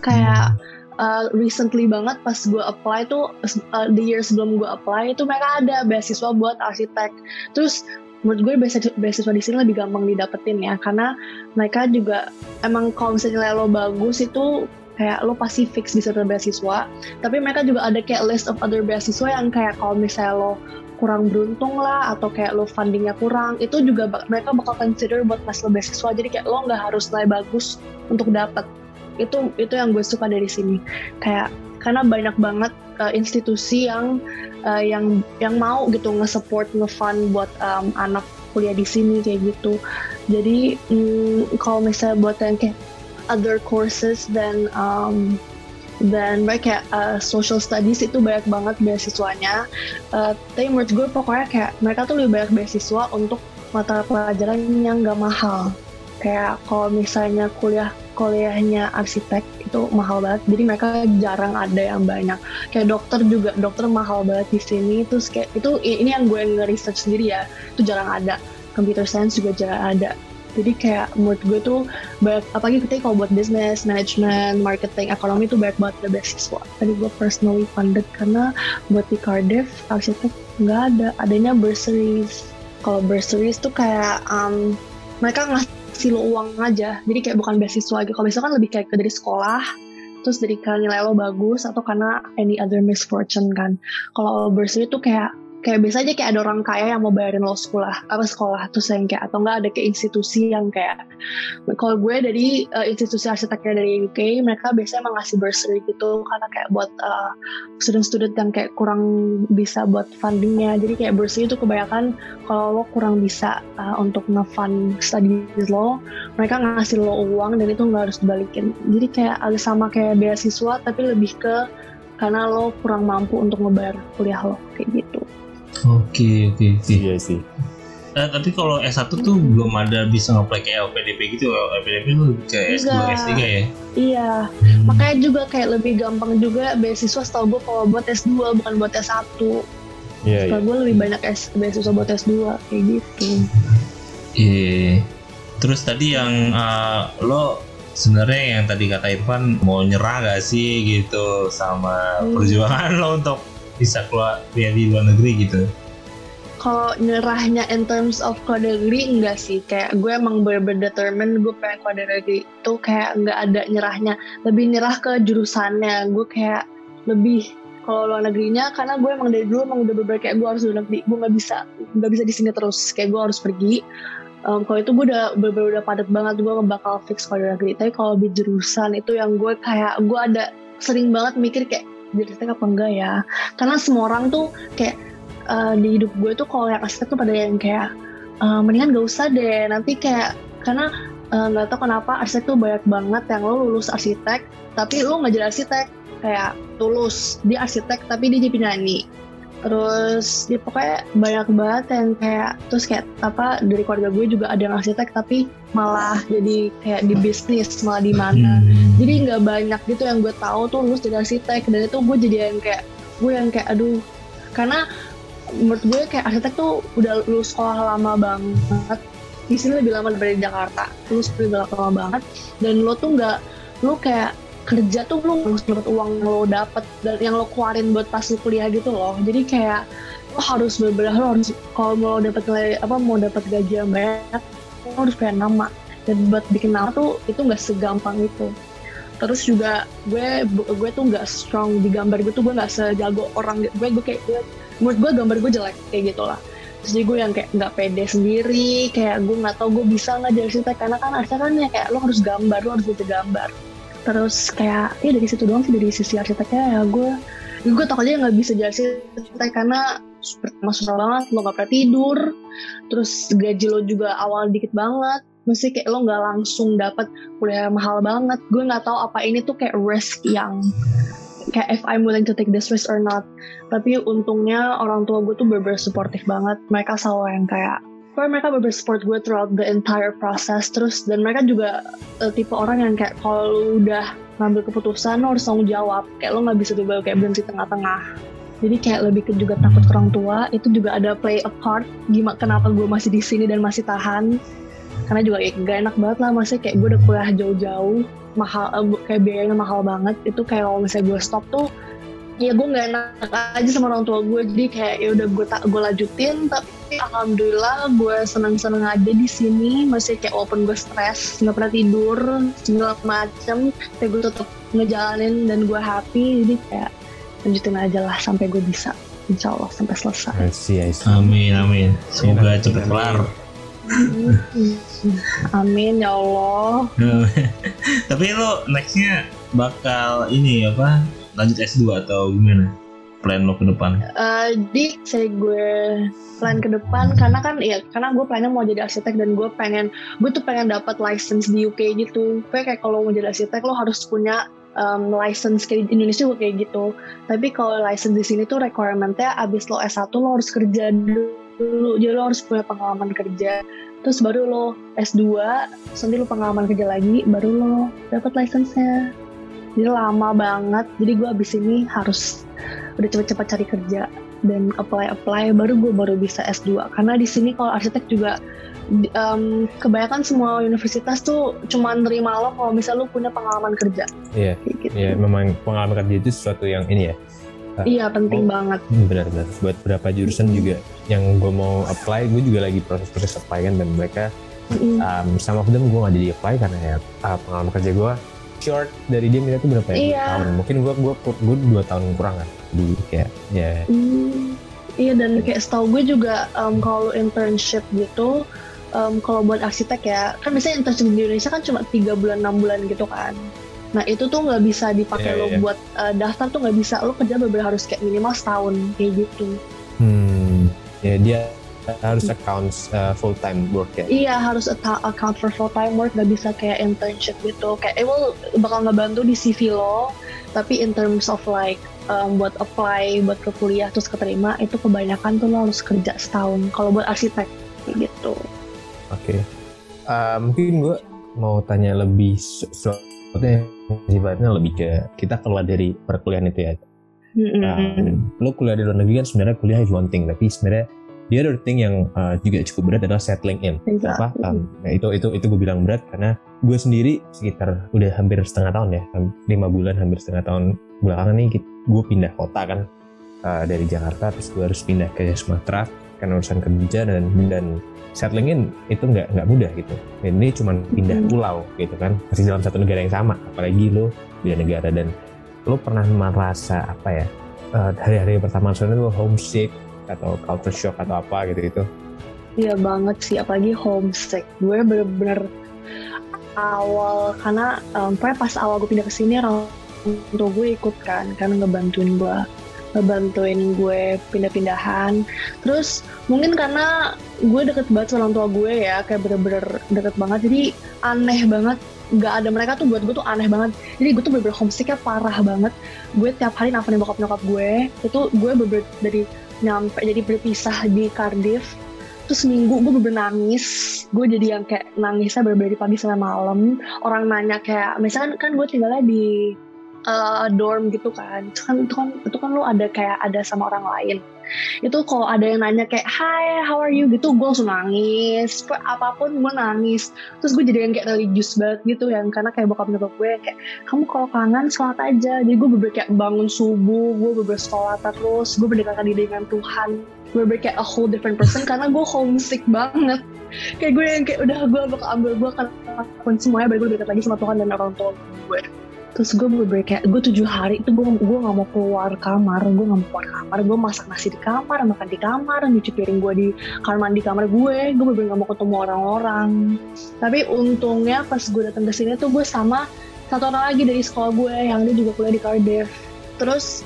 Kayak uh, recently banget pas gue apply tuh uh, the year sebelum gue apply itu mereka ada beasiswa buat arsitek. Terus menurut gue beasiswa, di sini lebih gampang didapetin ya karena mereka juga emang kalau misalnya lo bagus itu kayak lo pasti fix bisa dapet beasiswa. Tapi mereka juga ada kayak list of other beasiswa yang kayak kalau misalnya lo kurang beruntung lah atau kayak lo fundingnya kurang itu juga mereka bakal consider buat ngasih lo beasiswa. Jadi kayak lo nggak harus nilai bagus untuk dapet itu itu yang gue suka dari sini kayak karena banyak banget uh, institusi yang uh, yang yang mau gitu nge-support nge-fund buat um, anak kuliah di sini kayak gitu jadi mm, kalau misalnya buat yang kayak other courses dan um, dan baik kayak uh, social studies itu banyak banget beasiswanya. Uh, tapi menurut gue pokoknya kayak mereka tuh lebih banyak beasiswa untuk mata pelajaran yang gak mahal. Kayak kalau misalnya kuliah kuliahnya arsitek itu mahal banget, jadi mereka jarang ada yang banyak. Kayak dokter juga, dokter mahal banget di sini. Terus kayak itu ini yang gue nge-research sendiri ya, itu jarang ada. Computer science juga jarang ada. Jadi kayak menurut gue tuh banyak, apalagi kita kalau buat business, management, marketing, ekonomi tuh banyak banget ada beasiswa. Tadi gue personally funded karena buat di Cardiff arsitek nggak ada, adanya bursaries. Kalau bursaries tuh kayak um, mereka ngasih lo uang aja, jadi kayak bukan beasiswa lagi. Kalau beasiswa kan lebih kayak dari sekolah, terus dari nilai lo bagus atau karena any other misfortune kan. Kalau bursary tuh kayak kayak biasa aja kayak ada orang kaya yang mau bayarin lo sekolah apa sekolah terus yang kayak atau enggak ada kayak institusi yang kayak kalau gue dari uh, institusi arsiteknya dari UK mereka biasanya emang ngasih bursary gitu karena kayak buat uh, student-student yang kayak kurang bisa buat fundingnya. Jadi kayak bursary itu kebanyakan kalau lo kurang bisa uh, untuk nge-fund studies lo mereka ngasih lo uang dan itu nggak harus dibalikin. Jadi kayak agak sama kayak beasiswa tapi lebih ke karena lo kurang mampu untuk ngebayar kuliah lo kayak gitu Oke oke oke. Iya sih. Eh, tapi kalau S1 tuh belum ada bisa ngeplay ke LPDP gitu. LPDP tuh ke S2, Enggak. S3 ya. Iya, makanya juga kayak lebih gampang juga beasiswa setahu gue kalau buat S2 bukan buat S1. Iya, iya. Setahu gue lebih banyak S, beasiswa buat S2 kayak gitu. Iya. Terus tadi yang eh, lo sebenarnya yang tadi kata Irfan mau nyerah gak sih gitu sama Hmm. perjuangan lo untuk bisa keluar kuliah di luar negeri gitu. Kalau nyerahnya in terms of keluar negeri enggak sih. Kayak gue emang bener-bener determined gue pengen keluar dari negeri itu kayak nggak ada nyerahnya. Lebih nyerah ke jurusannya. Gue kayak lebih kalau luar negerinya karena gue emang dari dulu emang udah bener kayak gue harus luar negeri. Gue nggak bisa nggak bisa di sini terus. Kayak gue harus pergi. Em, kalau itu gue udah bener udah padat banget gue bakal fix kalau luar negeri. Tapi kalau di jurusan itu yang gue kayak gue ada sering banget mikir kayak jurusan apa enggak ya. Karena semua orang tuh kayak eh, di hidup gue tuh kalau yang arsitek tuh pada yang kayak eh, mendingan gak usah deh. Nanti kayak karena eh, nggak tahu kenapa arsitek tuh banyak banget yang lo lulus arsitek tapi lo nggak jadi arsitek. Kayak tulus. Dia arsitek tapi dia jadi penyanyi terus dia pokoknya banyak banget yang kayak terus kayak apa dari keluarga gue juga ada yang arsitek tapi malah jadi kayak di bisnis malah di mana. Hmm. jadi nggak banyak gitu yang gue tahu tuh lulus dari arsitek. Dan itu gue jadi yang kayak gue yang kayak aduh. Karena menurut gue kayak arsitek tuh udah lulus sekolah lama banget. Di sini lebih lama daripada di Jakarta. Lulus lebih lama banget. Dan lo tuh nggak lo kayak kerja tuh lo harus dapat uang lo dapet dan yang lo keluarin buat pas lo kuliah gitu loh. Jadi kayak lo harus bener-bener lo harus kalau mau dapat nilai apa mau dapat gaji yang banyak lo harus punya nama. Dan buat bikin nama tuh itu nggak segampang itu. Terus juga gue gue tuh nggak strong di gambar gue tuh gue nggak sejago orang gue gue kayak gue menurut gue gambar gue jelek kayak gitu lah. Terus jadi gue yang kayak nggak pede sendiri kayak gue nggak tahu gue bisa nggak jadi arsitek karena kan arsitek kan ya kayak lo harus gambar lo harus bisa gambar terus kayak ya dari situ doang sih dari sisi arsiteknya ya gue gue takut aja nggak bisa jadi arsitek karena pertama susah banget lo nggak pernah tidur. Terus gaji lo juga awal dikit banget. Mesti kayak lo nggak langsung dapat kuliah mahal banget. Gue nggak tahu apa ini tuh kayak risk yang kayak if I'm willing to take this risk or not. Tapi untungnya orang tua gue tuh bener supportive banget. Mereka selalu yang kayak Pokoknya mereka bener support gue throughout the entire process terus dan mereka juga eh, tipe orang yang kayak kalau udah ngambil keputusan lo harus tanggung jawab. Kayak lo nggak bisa tiba kayak berhenti tengah-tengah. Jadi kayak lebih ke juga takut orang tua itu juga ada play a part gimana kenapa gue masih di sini dan masih tahan. Karena juga ya, gak enak banget lah maksudnya kayak gue udah kuliah jauh-jauh mahal eh, kayak biayanya mahal banget. Itu kayak kalau misalnya gue stop tuh ya gue nggak enak aja sama orang tua gue jadi kayak ya udah gue tak gue lanjutin tapi alhamdulillah gue seneng-seneng aja di sini masih kayak walaupun gue stres nggak pernah tidur segala macem kayak gue tetap ngejalanin dan gue happy jadi kayak lanjutin aja lah sampai gue bisa insya Allah sampai selesai I see, I see. Amin amin. Semoga cepet kelar. [laughs] amin ya Allah [laughs] Tapi lo nextnya bakal ini apa? Lanjut S2 atau gimana? Plan lo ke depan? Eh, jadi saya gue plan ke depan karena kan ya karena gue plannya mau jadi arsitek dan gue pengen gue tuh pengen dapat license di UK gitu kayak kayak kalau mau jadi arsitek lo harus punya um, license kayak di Indonesia juga kayak gitu tapi kalau license di sini tuh requirementnya abis lo S1 lo harus kerja dulu jadi lo harus punya pengalaman kerja terus baru lo S2 terus nanti lo pengalaman kerja lagi baru lo dapat license-nya jadi lama banget jadi gue abis ini harus udah cepet-cepet cari kerja dan apply apply baru gue baru bisa S2 karena di sini kalau arsitek juga em, kebanyakan semua universitas tuh cuma nerima lo kalau misal lo punya pengalaman kerja Iya, gitu. iya memang pengalaman kerja itu sesuatu yang ini ya. Iya, penting Oh. banget. Hmm, Benar-benar buat beberapa jurusan juga yang gue mau apply, gue juga lagi proses-proses apply kan dan mereka Mm. um, some of them gue gak jadi apply karena ya uh, pengalaman kerja gue short dari dia minta tuh berapa ya? Iya. tahun. Mungkin gue gue gue dua tahun kurang kan. Di kayak ya Hmm, iya dan kayak setahu gue juga em, kalau internship gitu em, kalau buat arsitek ya kan biasanya internship di Indonesia kan cuma tiga bulan enam bulan gitu kan nah itu tuh nggak bisa dipakai Iya, lo iya. buat eh, daftar tuh nggak bisa lo kerja bener harus kayak minimal setahun kayak gitu hmm, ya dia harus accounts uh, full time work ya. Iya harus account for full time work gak bisa kayak internship gitu kayak it will bakal ngebantu di CV lo tapi in terms of like um, buat apply buat ke kuliah terus keterima itu kebanyakan tuh lo harus kerja setahun kalau buat arsitek gitu Oke. Uh, mungkin gue mau tanya lebih sesuatu yang sifatnya lebih ke kita keluar dari perkuliahan itu ya. Um, lo kuliah di luar negeri kan sebenarnya kuliah is one thing, tapi sebenarnya the other thing yang uh, juga cukup berat adalah settling in. Kenapa? Um, nah itu itu itu gue bilang berat karena gue sendiri sekitar udah hampir setengah tahun ya, lima bulan hampir setengah tahun belakangan nih gue pindah kota kan uh, dari Jakarta, terus gue harus pindah ke Sumatera karena urusan kerja dan dan settling in itu nggak nggak mudah gitu. Dan ini cuma pindah pulau gitu kan, masih dalam satu negara yang sama, apalagi lo beda negara dan lo pernah merasa apa ya uh, hari-hari pertama soalnya lo homesick atau culture shock atau apa gitu gitu? Iya banget sih, apalagi homesick. Gue bener-bener awal karena um, pas awal gue pindah ke sini orang tua gue ikut kan, karena ngebantuin gue ngebantuin gue pindah-pindahan terus mungkin karena gue deket banget sama orang tua gue ya kayak bener-bener deket banget jadi aneh banget nggak ada mereka tuh buat gue tuh aneh banget jadi gue tuh bener-bener homesicknya parah banget gue tiap hari nelfonin bokap nyokap gue itu gue bener-bener dari nyampe jadi berpisah di Cardiff. Terus minggu gue bener nangis. Gue jadi yang kayak nangisnya bener-bener pagi sampai malam. Orang nanya kayak misalkan kan gue tinggalnya di uh, dorm gitu kan. Itu kan itu kan itu kan lo ada kayak ada sama orang lain. Itu kalau ada yang nanya kayak Hi how are you? gitu gue langsung nangis. Apa pun gue nangis. Terus gue jadi yang kayak religius banget gitu yang karena kayak bokap nyokap gue kayak kamu kalau kangen sholat aja. Jadi gue bener kayak bangun subuh gue bener sholat terus gue berdekatan diri dengan Tuhan. Gue bener kayak a whole different person [laughs] karena gue homesick banget. Kayak gue yang kayak udah gue bakal ambil gue akan lakukan semuanya baru gue dekat lagi sama Tuhan dan orang tua gue terus gue bener kayak gue tujuh hari itu gue gue nggak mau keluar kamar gue nggak mau keluar kamar. Gue masak nasi di kamar makan di kamar nyuci piring gue di kamar mandi kamar gue. Gue bener nggak mau ketemu orang-orang. Tapi untungnya pas gue datang ke sini tuh gue sama satu orang lagi dari sekolah gue yang dia juga kuliah di Cardiff. Terus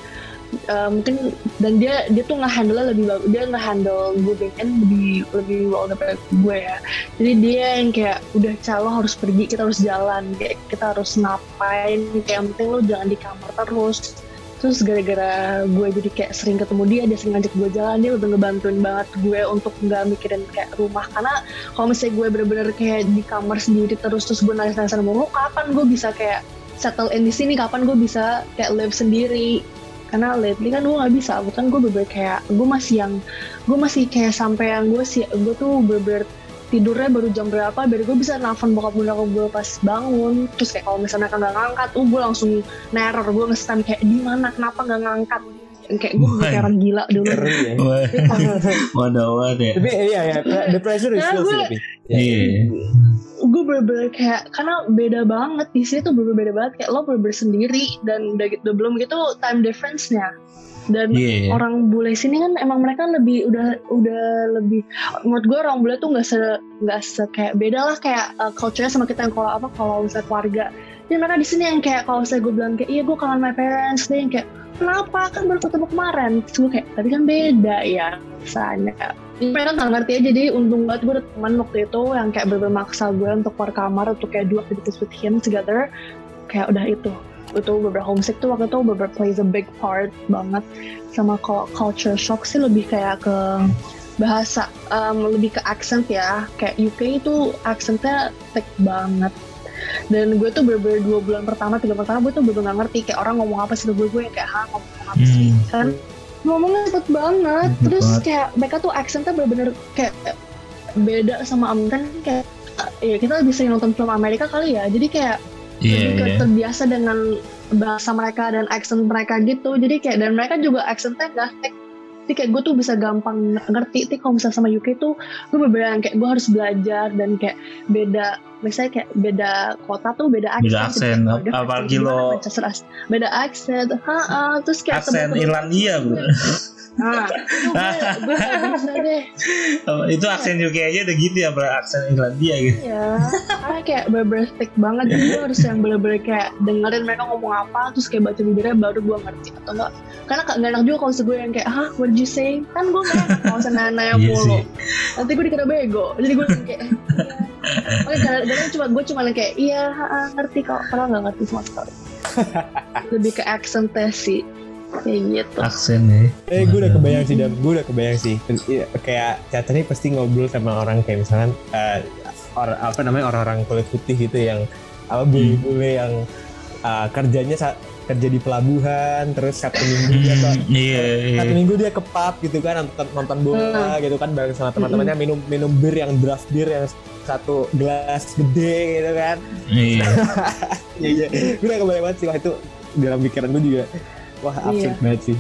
uh, mungkin dan dia dia tuh nggak handle lebih bagus dia nggak handle gue backend lebih lebih well daripada gue ya. Jadi dia yang kayak udah calo harus pergi kita harus jalan. Kayak kita harus ngapain? Kayak yang penting lo jangan di kamar terus. Terus gara-gara gue jadi kayak sering ketemu dia dia sering ngajak gue jalan dia udah ngebantuin banget gue untuk nggak mikirin kayak rumah. Karena kalau misalnya gue bener-bener kayak di kamar sendiri terus terus gue nangis-nangis mulu kapan gue bisa kayak settle in di sini? Kapan gue bisa kayak live sendiri karena lately kan gue nggak bisa bukan gue beber kayak gue masih yang gue masih kayak sampai yang gue sih gue tuh beber tidurnya baru jam berapa biar gue bisa nelfon bokap gue gue pas bangun. Terus kayak kalau misalnya kan nggak ngangkat tuh gue langsung neror gue ngestem kayak di mana? Kenapa nggak ngangkat? Kayak gue kayak orang gila dulu. Ya. waduh waduh ya tapi iya ya the pressure is Nah, still gue- sih tapi iya gue bener-bener kayak karena beda banget. Di sini tuh bener beda banget. Kayak lo bener-bener sendiri dan udah gitu belum gitu time difference-nya. Dan iya orang bule sini kan emang mereka lebih udah udah lebih menurut gue orang bule tuh nggak se nggak se kayak beda lah kayak uh, culture-nya sama kita yang kalau apa kalau misalnya keluarga. Jadi mereka di sini yang kayak kalau saya gue bilang kayak iya gue kangen my parents dia yang kayak kenapa? Kan baru ketemu kemarin. Terus gue kayak tapi kan beda ya rasanya. Jadi mereka nggak ngerti aja jadi untung banget gue ada teman waktu itu yang kayak bener maksa gue untuk keluar kamar untuk kayak do activities with him together. Kayak udah itu itu beberapa homesick tuh waktu itu beberapa plays a big part banget. Sama kalau culture shock sih lebih kayak ke bahasa um, lebih ke accent ya. Kayak UK itu accentnya thick banget. Dan gue tuh bener-bener dua bulan pertama tiga bulan pertama gue tuh bener nggak ngerti kayak orang ngomong apa sih gue gue yang kayak hah ngomong apa sih? Hmm. kan ngomongnya cepet banget. Cepet terus banget. kayak mereka tuh accentnya bener-bener kayak beda sama Amerika. Kayak ya kita lebih sering nonton film Amerika kali ya. Jadi kayak iya lebih iya. terbiasa dengan bahasa mereka dan accent mereka gitu. Jadi kayak dan mereka juga accentnya gak jadi kayak gue tuh bisa gampang ngerti tapi kalau misalnya sama UK tuh gue berbeda kayak gue harus belajar dan kayak beda misalnya kayak beda kota tuh beda accent Beda aksen, dia apalagi lo- beda accent ha terus kayak aksen. Irlandia bro nah itu gue gue gak bisa deh itu aksen UK aja udah gitu ya aksen Irlandia gitu. Iya, karena kayak bener stick banget. Jadi gue harus yang bener-bener kayak dengerin mereka ngomong apa terus kayak baca bibirnya baru gue ngerti atau enggak. Karena gak enak juga kalau gue yang kayak hah what did you say? Kan gue gak enak kalau misalnya nanya Iya mulu. nanti gue dikira bego. Jadi gue yang kayak Oke, kadang-kadang cuma gue cuma yang kayak iya ngerti kok, padahal nggak ngerti sama sekali. [laughs] Lebih ke accent sih. Kayak gitu. Aksen ya. Eh gue udah kebayang sih dan gue udah kebayang sih. Iya, kayak Caca nih pasti ngobrol sama orang kayak misalkan eh, or, apa namanya orang-orang kulit putih gitu yang apa bule-bule yang eh, kerjanya sa- kerja di pelabuhan terus sabtu minggu dia Hmm, iya satu iya. minggu dia ke pub gitu kan nonton, nonton bola gitu kan bareng sama teman-temannya minum minum bir yang draft bir yang satu gelas gede gitu kan. Iya. [laughs] Iya iya. Gue udah kebayang banget sih wah itu dalam pikiran gue juga wah absurd Iya. banget sih.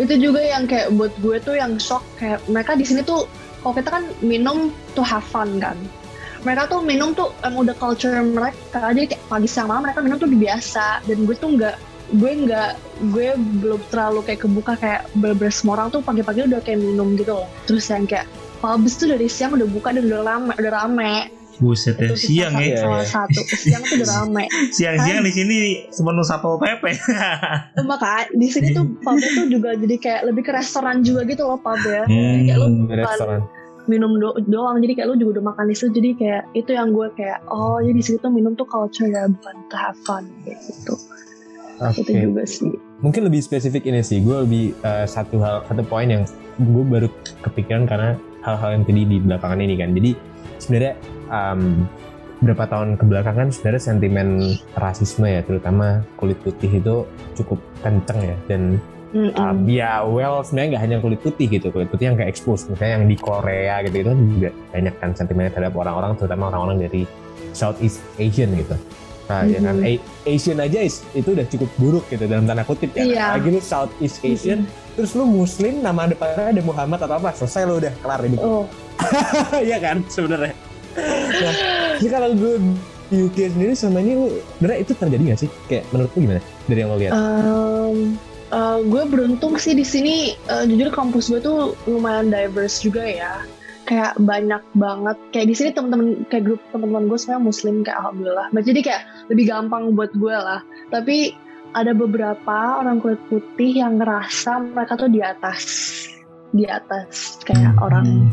Itu juga yang kayak buat gue tuh yang shock kayak mereka di sini tuh kalau kita kan minum tuh have fun kan. Mereka tuh minum tuh emang udah culture mereka jadi kayak pagi sama mereka minum tuh biasa. Dan gue tuh nggak gue nggak gue belum terlalu kayak kebuka kayak bener semua orang tuh pagi-pagi udah kayak minum gitu loh. Terus yang kayak pubs tuh dari siang udah buka dan udah rame udah rame buset ya siang ya. Iya, salah satu. [laughs] Siang tuh udah rame. Siang-siang di sini sepenuh satpol pp. Maka di sini tuh [laughs] pubnya tuh juga jadi kayak lebih ke restoran juga gitu loh pub ya. Hmm, kayak bukan restoran. minum do doang. Jadi kayak lu juga udah makan di situ. Jadi kayak itu yang gue kayak oh jadi di situ tuh minum tuh culture ya bukan to have fun kayak gitu. Oke. itu juga sih. Mungkin lebih spesifik ini sih. Gue lebih eh, satu hal satu poin yang gue baru kepikiran karena hal-hal yang tadi di belakangan ini kan. Jadi sebenarnya um, beberapa tahun kebelakangan sebenarnya sentimen rasisme ya terutama kulit putih itu cukup kenceng ya. Dan Mm-mm. um, ya well sebenarnya nggak hanya kulit putih gitu. Kulit putih yang kayak expose misalnya yang di Korea gitu itu kan juga banyak kan sentimennya terhadap orang-orang terutama orang-orang dari Southeast Asian gitu. Nah ya kan. A- Asian aja is- itu udah cukup buruk gitu dalam tanda kutip ya. Iya. lagi lu Southeast Asian terus lu Muslim nama depannya ada Muhammad atau apa selesai lu udah kelar hidup. Oh. [laughs] Iya kan sebenarnya nah jadi kalau gue di UK sendiri sama ini lu itu terjadi nggak sih? Kayak menurut lu gimana dari yang lo lihat? Um, uh, gue beruntung sih di sini uh, jujur kampus gue tuh lumayan diverse juga ya. Kayak banyak banget. Kayak di sini teman-teman kayak grup teman-teman gue semuanya muslim kayak alhamdulillah. Jadi kayak lebih gampang buat gue lah. Tapi ada beberapa orang kulit putih yang ngerasa mereka tuh di atas di atas kayak orang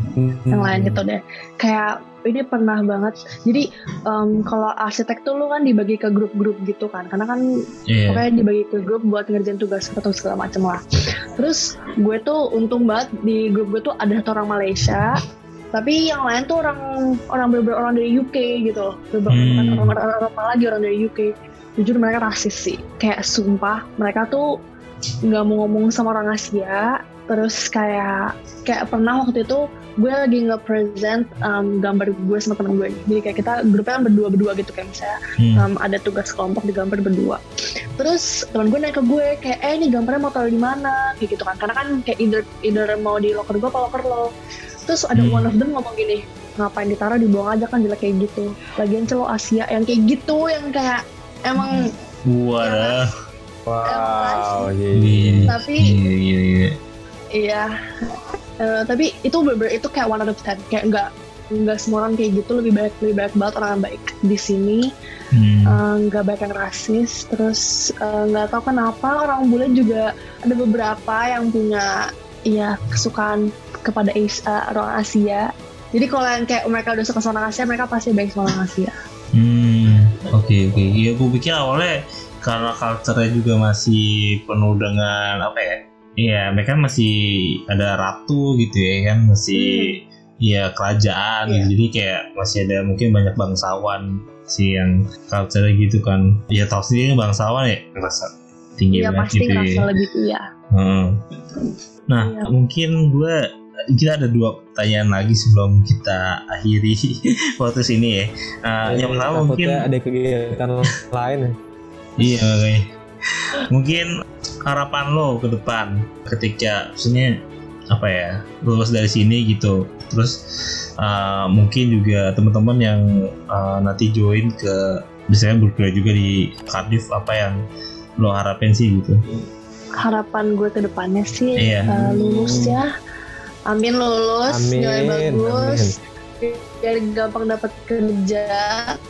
yang lain gitu deh. Kayak ini pernah banget. Jadi em, kalau arsitek tuh lu kan dibagi ke grup-grup gitu kan. Karena kan iya. pokoknya dibagi ke grup buat ngerjain tugas atau segala macem lah. Terus gue tuh untung banget di grup gue tuh ada satu orang Malaysia tapi yang lain tuh orang orang bener orang dari UK gitu loh. Bener- Hmm. orang, orang, orang apa lagi orang dari UK jujur mereka rasis sih. Kayak sumpah mereka tuh nggak mau ngomong sama orang Asia terus kayak kayak pernah waktu itu gue lagi nge-present um, gambar gue sama temen gue jadi kayak kita grupnya kan berdua-berdua gitu kayak misalnya Hmm. um, ada tugas kelompok digambar berdua terus teman gue nanya ke gue kayak eh ini gambarnya mau taruh di mana kayak gitu kan karena kan kayak either either mau di locker gue apa locker lo terus ada Hmm. one of them ngomong gini ngapain ditaruh dibuang aja kan jelek kayak gitu lagian celo Asia yang kayak gitu yang kayak emang Wadah. wow Iya. jadi tapi Iya, iya, iya. Iya Eh, tapi itu bener itu kayak one out of ten kayak nggak nggak semua orang kayak gitu lebih banyak lebih banyak banget orang yang baik di sini Hmm. Eh, nggak banyak yang rasis terus eh, nggak tahu kenapa orang bule juga ada beberapa yang punya ya kesukaan kepada As- eh, orang Asia jadi kalau yang kayak mereka udah suka sama orang Asia mereka pasti baik sama orang Asia Hmm, oke oke. Iya, gue pikir awalnya karena culture-nya juga masih penuh dengan apa ya? Iya, mereka masih ada ratu gitu ya kan, masih ya kerajaan gitu. Jadi kayak masih ada mungkin banyak bangsawan sih yang culture gitu kan. Ya tahu sendiri bangsawan ya rasa tinggi Iya banget pasti gitu ngerasa ya. lebih iya Heeh. Nah, Iya. mungkin gue kita ada dua pertanyaan lagi sebelum kita akhiri [laughs] podcast ini ya. Nah, yang pertama mungkin ada kegiatan lain ya. iya makanya. Mungkin harapan lo ke depan ketika maksudnya apa ya lulus dari sini gitu. Terus uh, mungkin juga teman-teman yang uh, nanti join ke misalnya berkuliah juga di Cardiff apa yang lo harapin sih gitu. harapan gue ke depannya sih Iya. eh, lulus ya amin lulus Amin, nilai bagus biar gampang dapat kerja.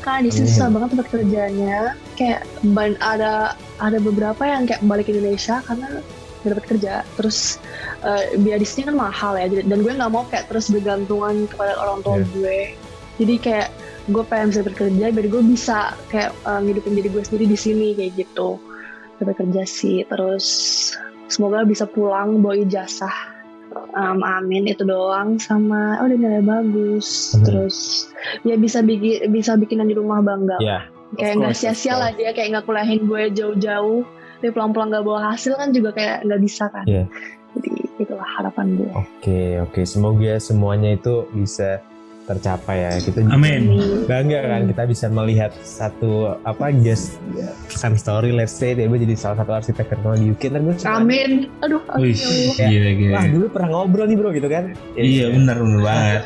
Kan di sini susah banget dapat kerjanya. Kayak ban ada ada beberapa yang kayak balik ke Indonesia karena nggak dapat kerja. Terus eh, biaya di sini kan mahal ya. Dan gue nggak mau kayak terus bergantungan kepada orang tua Iya. gue. Jadi kayak gue pengen bisa bekerja biar gue bisa kayak eh, ngidupin diri gue sendiri di sini kayak gitu. Dapat kerja sih. Terus semoga bisa pulang bawa ijazah um, amin itu doang sama oh udah nilai bagus Hmm. terus ya bisa bikin bisa bikinan di rumah bangga Ya, kayak nggak sia-sia lah dia kayak nggak kuliahin gue jauh-jauh tapi pelan-pelan nggak bawa hasil kan juga kayak nggak bisa kan Iya. jadi itulah harapan gue Oke, oke. Semoga semuanya itu bisa tercapai ya. Kita Amin. bangga kan kita bisa melihat satu apa guest sun story let's say dia jadi salah satu arsitek terkenal di UK ntar gue suka, amin aduh Wih, Ya. gila gila. wah dulu pernah ngobrol nih bro gitu kan Iya benar benar banget.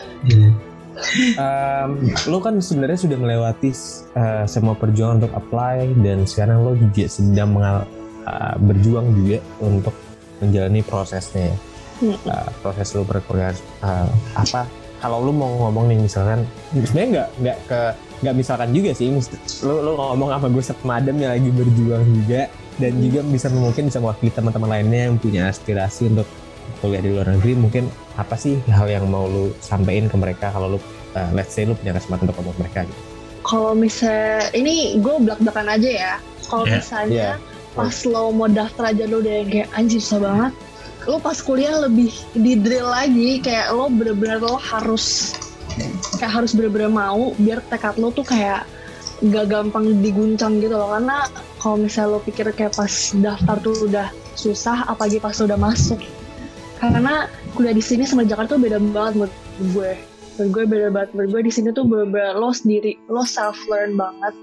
Em, lo kan sebenarnya sudah melewati eh, semua perjuangan untuk apply dan sekarang lo juga sedang mengal- eh, berjuang juga untuk menjalani prosesnya ya. Eh, proses lo berkuliah eh, apa kalau lo mau ngomong nih misalkan sebenarnya nggak nggak ke nggak misalkan juga sih lo lo ngomong sama gue semadam yang lagi berjuang juga dan Hmm. juga bisa mungkin bisa mewakili teman-teman lainnya yang punya aspirasi untuk kuliah di luar negeri mungkin apa sih hal yang mau lu sampaikan ke mereka kalau lu uh, let's say lu punya kesempatan untuk ngomong ke mereka gitu. kalau misalnya ini gue belak belakan aja ya kalau Ya, misalnya ya. pas lo mau daftar aja lo udah kayak anjir susah banget lo pas kuliah lebih di drill lagi kayak lo bener-bener lo harus kayak harus bener-bener mau biar tekad lo tuh kayak gak gampang diguncang gitu loh. Karena kalau misalnya lo pikir kayak pas daftar tuh udah susah apalagi pas lo udah masuk. Karena kuliah di sini sama Jakarta tuh beda banget menurut gue. Menurut gue beda banget. Menurut gue di sini tuh bener-bener lo sendiri lo self learn banget.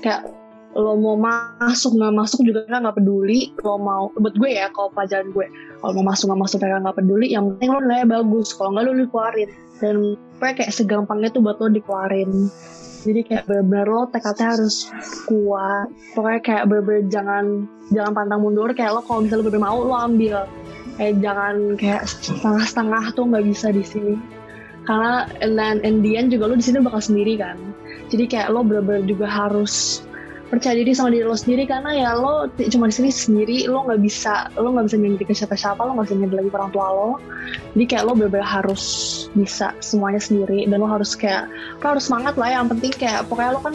Kayak lo mau masuk nggak masuk juga mereka nggak peduli. Lo mau buat gue ya kalau pelajaran gue kalau mau masuk nggak masuk mereka nggak peduli yang penting lo nilainya bagus. Kalau nggak lo dikeluarin. Dan pokoknya kayak segampangnya tuh buat lo dikeluarin. Jadi kayak bener-bener lo tekadnya harus kuat. Pokoknya kayak bener-bener jangan jangan pantang mundur. Kayak lo kalau misalnya lo mau lo ambil. Kayak jangan kayak setengah-setengah tuh nggak bisa di sini. Karena and then juga lo di sini bakal sendiri kan. Jadi kayak lo bener-bener juga harus percaya diri sama diri lo sendiri karena ya lo cuma di sini sendiri lo nggak bisa lo nggak bisa nyindir ke siapa-siapa lo nggak bisa nyindir lagi orang tua lo. Jadi kayak lo bener-bener harus bisa semuanya sendiri dan lo harus kayak lo harus semangat lah. Yang penting kayak pokoknya lo kan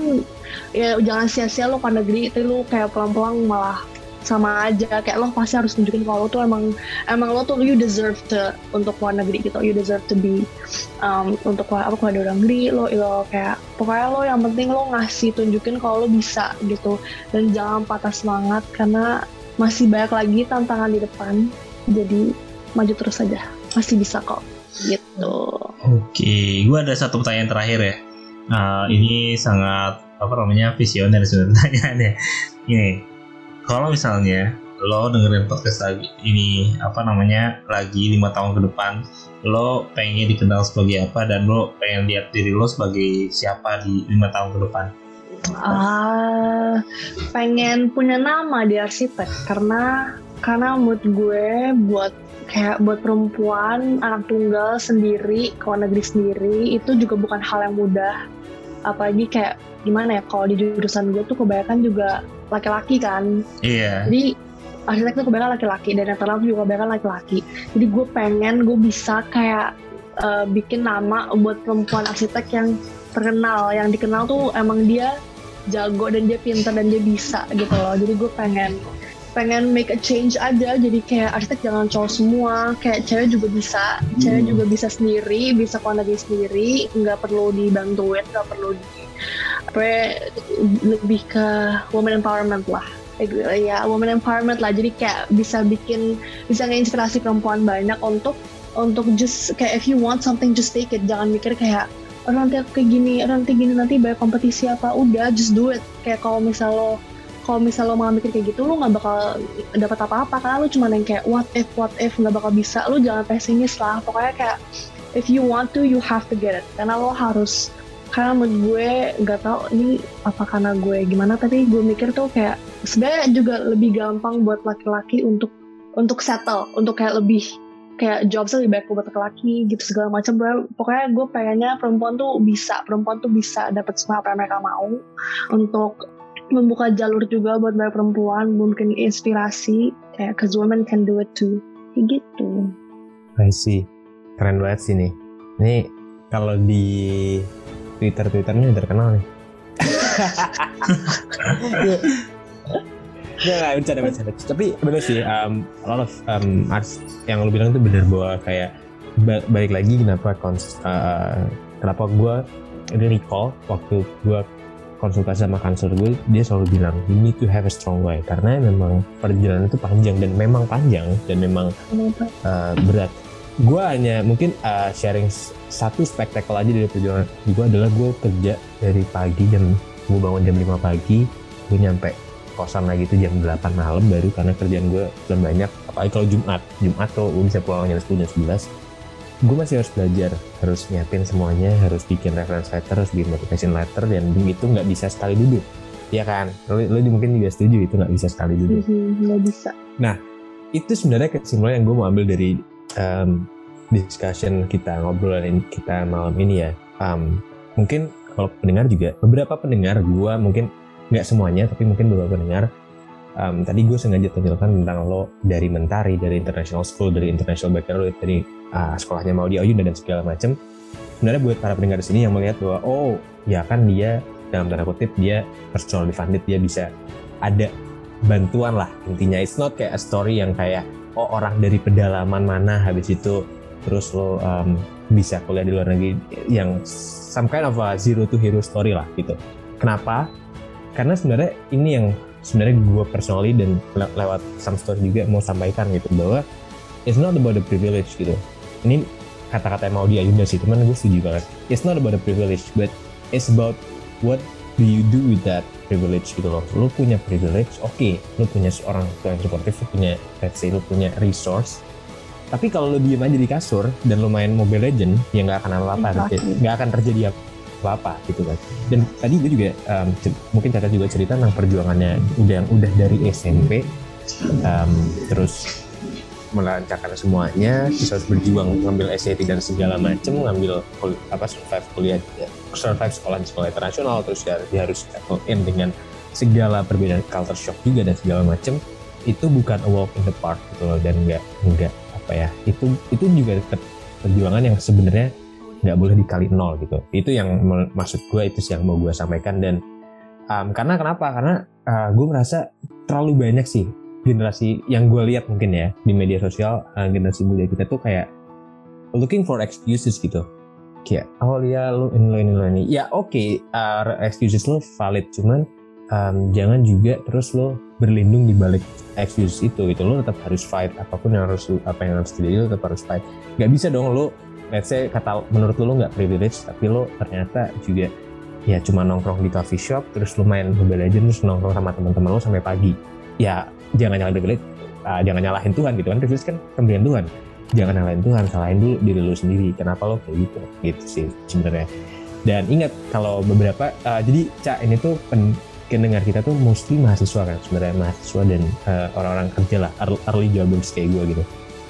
ya jangan sia-sia lo ke negeri itu lo kayak pelan-pelan malah sama aja. Kayak lo pasti harus tunjukin kalau lo tuh emang emang lo tuh you deserve to untuk luar negeri gitu. You deserve to be um, untuk apa luar negeri lo lo kayak pokoknya lo yang penting lo ngasih tunjukin kalau lo bisa gitu. Dan jangan patah semangat karena masih banyak lagi tantangan di depan. Jadi maju terus aja. Masih bisa kok. Gitu. Oke, gue ada satu pertanyaan terakhir ya. Nah, ini sangat apa namanya visioner sebenarnya. [laughs] Ini, kalau misalnya lo dengerin podcast lagi ini apa namanya lagi lima tahun ke depan, lo pengen dikenal sebagai apa dan lo pengen lihat diri lo sebagai siapa di lima tahun ke depan. ah pengen punya nama di arsitek karena karena menurut gue buat kayak buat perempuan anak tunggal sendiri ke luar negeri sendiri itu juga bukan hal yang mudah apalagi kayak gimana ya kalau di jurusan gue tuh kebanyakan juga laki-laki kan. Iya. jadi arsitek tuh kebanyakan laki-laki dan yang terlalu juga kebanyakan laki-laki. Jadi gue pengen gue bisa kayak eh, bikin nama buat perempuan arsitek yang terkenal. Yang dikenal tuh emang dia jago dan dia pintar dan dia bisa gitu loh. Jadi gue pengen pengen make a change aja. Jadi kayak arsitek jangan cowok semua. Kayak cewek juga bisa. Cewek Hmm. juga bisa sendiri bisa negeri sendiri. Nggak perlu dibantuin nggak perlu di ya, lebih ke woman empowerment lah. Ya woman empowerment lah. Jadi kayak bisa bikin bisa ngeinspirasi perempuan banyak untuk untuk just kayak if you want something just take it. Jangan mikir kayak oh, nanti aku kayak gini oh, nanti gini nanti banyak kompetisi apa. Udah just do it. Kayak kalau misal lo kalau misal lo malah mikir kayak gitu lo nggak bakal dapat apa-apa karena lo cuma yang kayak what if what if? Nggak bakal bisa. Lo jangan pesimis lah. Pokoknya kayak if you want to you have to get it. Karena lo harus karena menurut gue nggak tahu ini apa karena gue gimana tapi gue mikir tuh kayak sebenarnya juga lebih gampang buat laki-laki untuk untuk settle untuk kayak lebih kayak jobsnya lebih baik buat laki-laki gitu segala macam pokoknya gue pengennya perempuan tuh bisa perempuan tuh bisa dapat semua apa yang mereka mau untuk membuka jalur juga buat banyak perempuan mungkin inspirasi kayak cause women can do it too kayak gitu I see. Keren banget sih nih. Ini kalau di Twitter Twitternya terkenal nih. Nggak, nggak, bercanda, bercanda. Tapi bener sih, um, a lot um, arts yang lu bilang itu bener bahwa kayak ba- balik lagi kenapa kons uh, kenapa gue ini recall waktu gue konsultasi sama konselor gue dia selalu bilang you need to have a strong why karena memang perjalanan itu panjang dan memang panjang dan memang uh, berat gue hanya mungkin uh, sharing satu spektakel aja dari perjalanan gue adalah gue kerja dari pagi jam gue bangun jam 5 pagi gue nyampe kosan lagi itu jam 8 malam baru karena kerjaan gue belum banyak. Apalagi kalau Jumat Jumat tuh gue bisa pulang jam 10 jam 11 gue masih harus belajar harus nyiapin semuanya harus bikin reference letter harus bikin motivation letter dan itu nggak bisa sekali duduk. Ya kan? Lo, lo mungkin juga setuju itu nggak bisa sekali duduk. Mhm, nggak bisa. Itu sebenarnya kesimpulan yang gue mau ambil dari um, discussion kita ngobrolan kita malam ini ya. Um, mungkin kalau pendengar juga beberapa pendengar gue mungkin nggak semuanya tapi mungkin beberapa pendengar um, tadi gue sengaja tunjukkan tentang lo dari mentari dari international school dari international baccalaureate dari uh, sekolahnya mau di Ayunda dan segala macam sebenarnya buat para pendengar di sini yang melihat bahwa oh ya kan dia dalam tanda kutip dia personally funded dia bisa ada bantuan lah intinya. It's not kayak a story yang kayak oh orang dari pedalaman mana? Habis itu terus lo um, bisa kuliah di luar negeri yang some kind of a zero to hero story lah gitu. Kenapa? Karena sebenarnya ini yang sebenarnya gue personally dan le- lewat some story juga mau sampaikan gitu bahwa it's not about the privilege gitu. Ini kata-kata yang mau di Ayunda sih teman gue setuju banget. It's not about the privilege but it's about what do you do with that privilege gitu loh. Lu punya privilege oke lu punya seorang tua yang supportive lu punya let's say lu punya resource. Tapi kalau lu diem aja di kasur dan lu main Mobile Legend ya nggak akan apa-apa Exactly. nggak akan terjadi apa-apa gitu kan. Dan tadi gue juga um, mungkin Caca juga cerita tentang perjuangannya udah yang udah dari SMP um, terus melancarkan semuanya terus harus berjuang ngambil SAT dan segala macem ngambil apa survive kuliah survive sekolah di sekolah internasional terus dia, dia harus settle in dengan segala perbedaan culture shock juga dan segala macem itu bukan a walk in the park gitu loh dan nggak nggak apa ya itu itu juga tetap perjuangan yang sebenarnya nggak boleh dikali nol gitu. Itu yang maksud gue itu sih yang mau gue sampaikan dan um, karena kenapa? Karena uh, gue merasa terlalu banyak sih generasi yang gue lihat mungkin ya di media sosial uh, generasi muda kita tuh kayak looking for excuses gitu. Kayak oh ya lu ini lo ini lo ini ya oke uh, excuses lo valid cuman um, jangan juga terus lo berlindung di balik excuses itu. Gitu lo tetap harus fight apa pun yang harus lu- apa yang harus terjadi lo tetap harus fight. Nggak bisa dong lo let's say kata menurut lo nggak privilege tapi lo ternyata juga ya cuma nongkrong di coffee shop terus lo main Mobile Legends nongkrong sama teman-teman lo sampai pagi. Ya jangan nyalahin privilege ah, jangan nyalahin Tuhan gitu kan. Privilege kan pemberian Tuhan. Jangan nyalahin Tuhan salahin dulu diri lo sendiri. Kenapa lo kayak gitu? Gitu sih sebenarnya. Dan ingat kalau beberapa ah, jadi cak ini tuh pen, pendengar kita tuh mostly mahasiswa kan sebenarnya mahasiswa dan eh, orang-orang kerja lah. Early, early jobbers kayak gue gitu.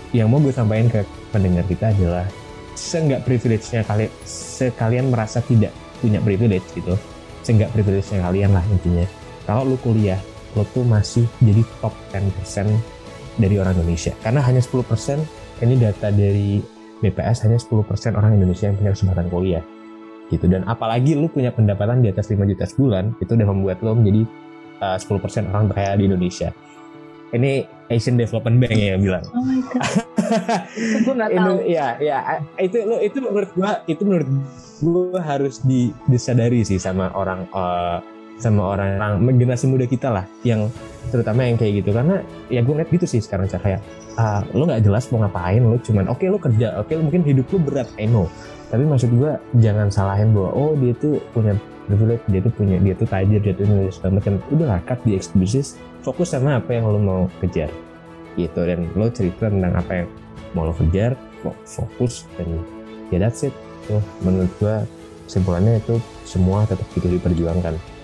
Yang mau gue sampaikan ke pendengar kita adalah seenggak privilege-nya kalian sekalian merasa tidak punya privilege gitu. Seenggak privilege-nya kalian lah intinya. Kalau lu kuliah lo tuh masih jadi top 10% dari orang Indonesia. Karena hanya 10% ini data dari BPS hanya 10% orang Indonesia yang punya kesempatan kuliah. Gitu. Dan apalagi lu punya pendapatan di atas 5 juta sebulan itu udah membuat lo menjadi uh, 10% orang terkaya di Indonesia. Ini Asian Development Bank ya yang bilang. Oh my god. Itu gue nggak [laughs] tahu. Indo- ya ya itu lo itu menurut gua itu menurut gua harus di, disadari sih sama orang eh, sama orang-orang generasi muda kita lah yang terutama yang kayak gitu. Karena ya gue ngeliat gitu sih sekarang Cak. kayak ah, lo nggak jelas mau ngapain lo cuman oke lo kerja oke mungkin hidup lo berat I know. Tapi maksud gua jangan salahin bahwa oh dia tuh punya privilege dia tuh punya dia tuh tajir dia tuh segala macam. Udah cut the excuses fokus sama apa yang lo mau kejar. Gitu dan lo cerita tentang apa yang mau lo kejar fo- fokus dan ya that's it. Tuh menurut gua kesimpulannya itu semua tetap gitu diperjuangkan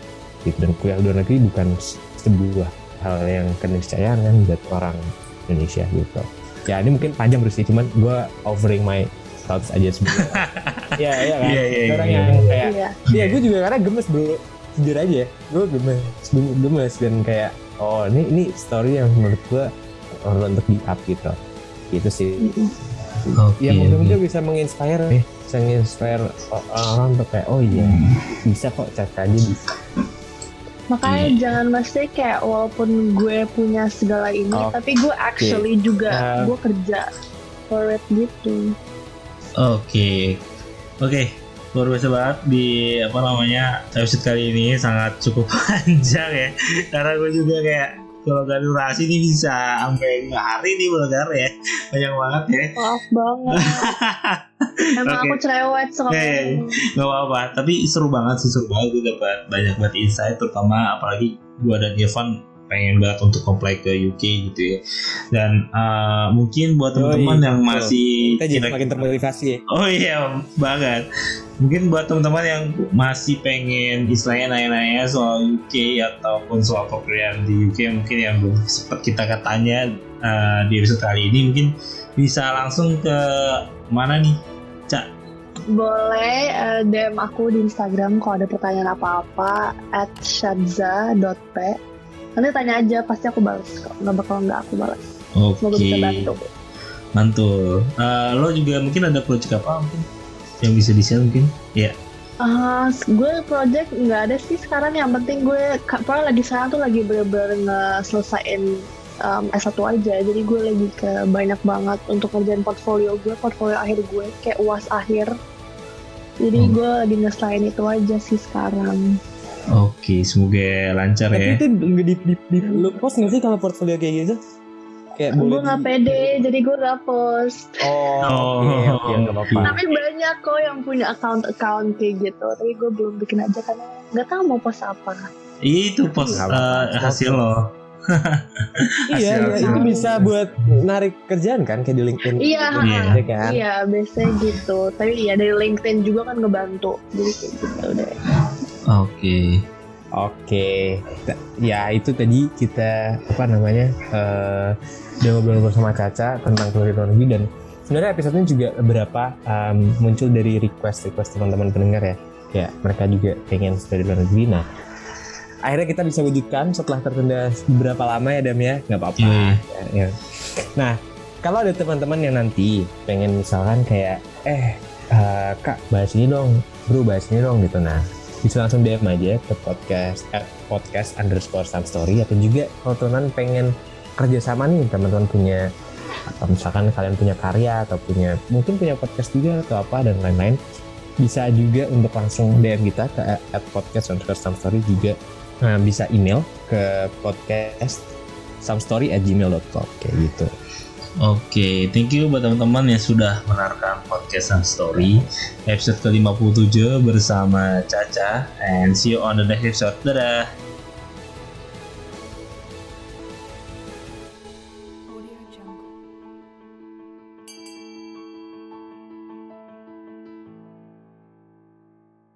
gitu dan kuliah luar negeri bukan se- sebuah hal yang keniscayaan kan buat orang Indonesia gitu ya ini mungkin panjang terus sih cuman gua offering my thoughts aja sebenarnya [laughs] ya ya kan Iya, iya, iya, orang iya, yang iya. kayak iya Iya, gue juga karena gemes bro. Jujur aja, gue gemes, Gem- gemes dan kayak, oh ini ini story yang menurut gue perlu untuk di up gitu. Gitu sih. Oke. Ya mudah-mudahan bisa menginspire, bisa menginspire orang untuk kayak, oh iya bisa kok caca aja bisa. Makanya Iya. jangan mesti kayak walaupun gue punya segala ini Oh, tapi gue actually juga Uh, gue kerja for it gitu. Oke, oke, luar biasa banget di apa namanya episode kali ini sangat cukup [laughs] panjang ya, karena gue juga kayak kalau gak durasi ini bisa sampai hari nih Bulgar ya, banyak banget ya. maaf banget [laughs] emang Oke. aku cerewet soalnya Oke. Gak apa-apa, tapi seru banget sih seru banget gue dapat banyak banget insight, terutama apalagi gue dan Irfan pengen banget untuk apply ke UK gitu ya. Dan uh, mungkin buat teman-teman yang masih Kita jadi semakin termotivasi ya. Oh iya banget. Mungkin buat teman-teman yang masih pengen istilahnya nanya-nanya soal UK ataupun soal pekerjaan di UK mungkin yang belum sempat kita katanya uh, di episode kali ini mungkin bisa langsung ke mana nih? Boleh eh, DM aku di Instagram kalau ada pertanyaan apa-apa at shadza.p nanti tanya aja pasti aku balas kok nggak bakal nggak aku balas Oke. semoga bisa bantu Mantul. Uh, lo juga mungkin ada project apa mungkin yang bisa di share mungkin? Ya. Ah, gue project nggak ada sih sekarang yang penting gue kapal lagi sekarang tuh lagi bener-bener ngeselesain um, S1 aja jadi gue lagi ke banyak banget untuk ngerjain portfolio gue portfolio akhir gue kayak uas akhir jadi Hmm. gue lagi ngeselain itu aja sih sekarang Oke, semoga lancar Tapi ya. itu nggak di, di, di, lu post nggak sih kalau portfolio kayak gitu? Kayak gue boleh nggak di- pede jadi gue nggak post Oh, Oh, oke, oke, nggak apa-apa. tapi banyak kok yang punya account-account kayak gitu tapi gue belum bikin aja karena nggak tahu mau post apa Itu post uh, hasil lo. [laughs] Iya, iya, itu bisa buat narik kerjaan kan kayak di LinkedIn. Iya, Iya. Iya kan? Iya, biasanya gitu. Tapi ya dari LinkedIn juga kan ngebantu. Jadi kayak gitu deh. Oke. Oke, T- ya itu tadi kita apa namanya eh udah ngobrol-ngobrol sama Caca tentang kuliah luar negeri dan sebenarnya episode ini juga beberapa em, muncul dari request request teman-teman pendengar ya, ya mereka juga pengen studi di luar negeri. Nah, akhirnya kita bisa wujudkan setelah tertunda beberapa lama ya Dam ya, nggak apa-apa. Iya. Ya, ya. Nah, kalau ada teman-teman yang nanti pengen misalkan kayak eh eh, kak bahas ini dong, bro bahas ini dong gitu. Nah, bisa langsung DM aja ke podcast at podcast underscore some story atau juga kalau teman pengen kerjasama nih teman-teman punya atau misalkan kalian punya karya atau punya mungkin punya podcast juga atau apa dan lain-lain bisa juga untuk langsung DM kita ke at podcast underscore some story juga Nah, bisa email ke podcast somestory at gmail.com kayak gitu Oke, thank you buat teman-teman yang sudah menarikan podcast Sun Story episode ke-57 bersama Caca and see you on the next episode. Dadah.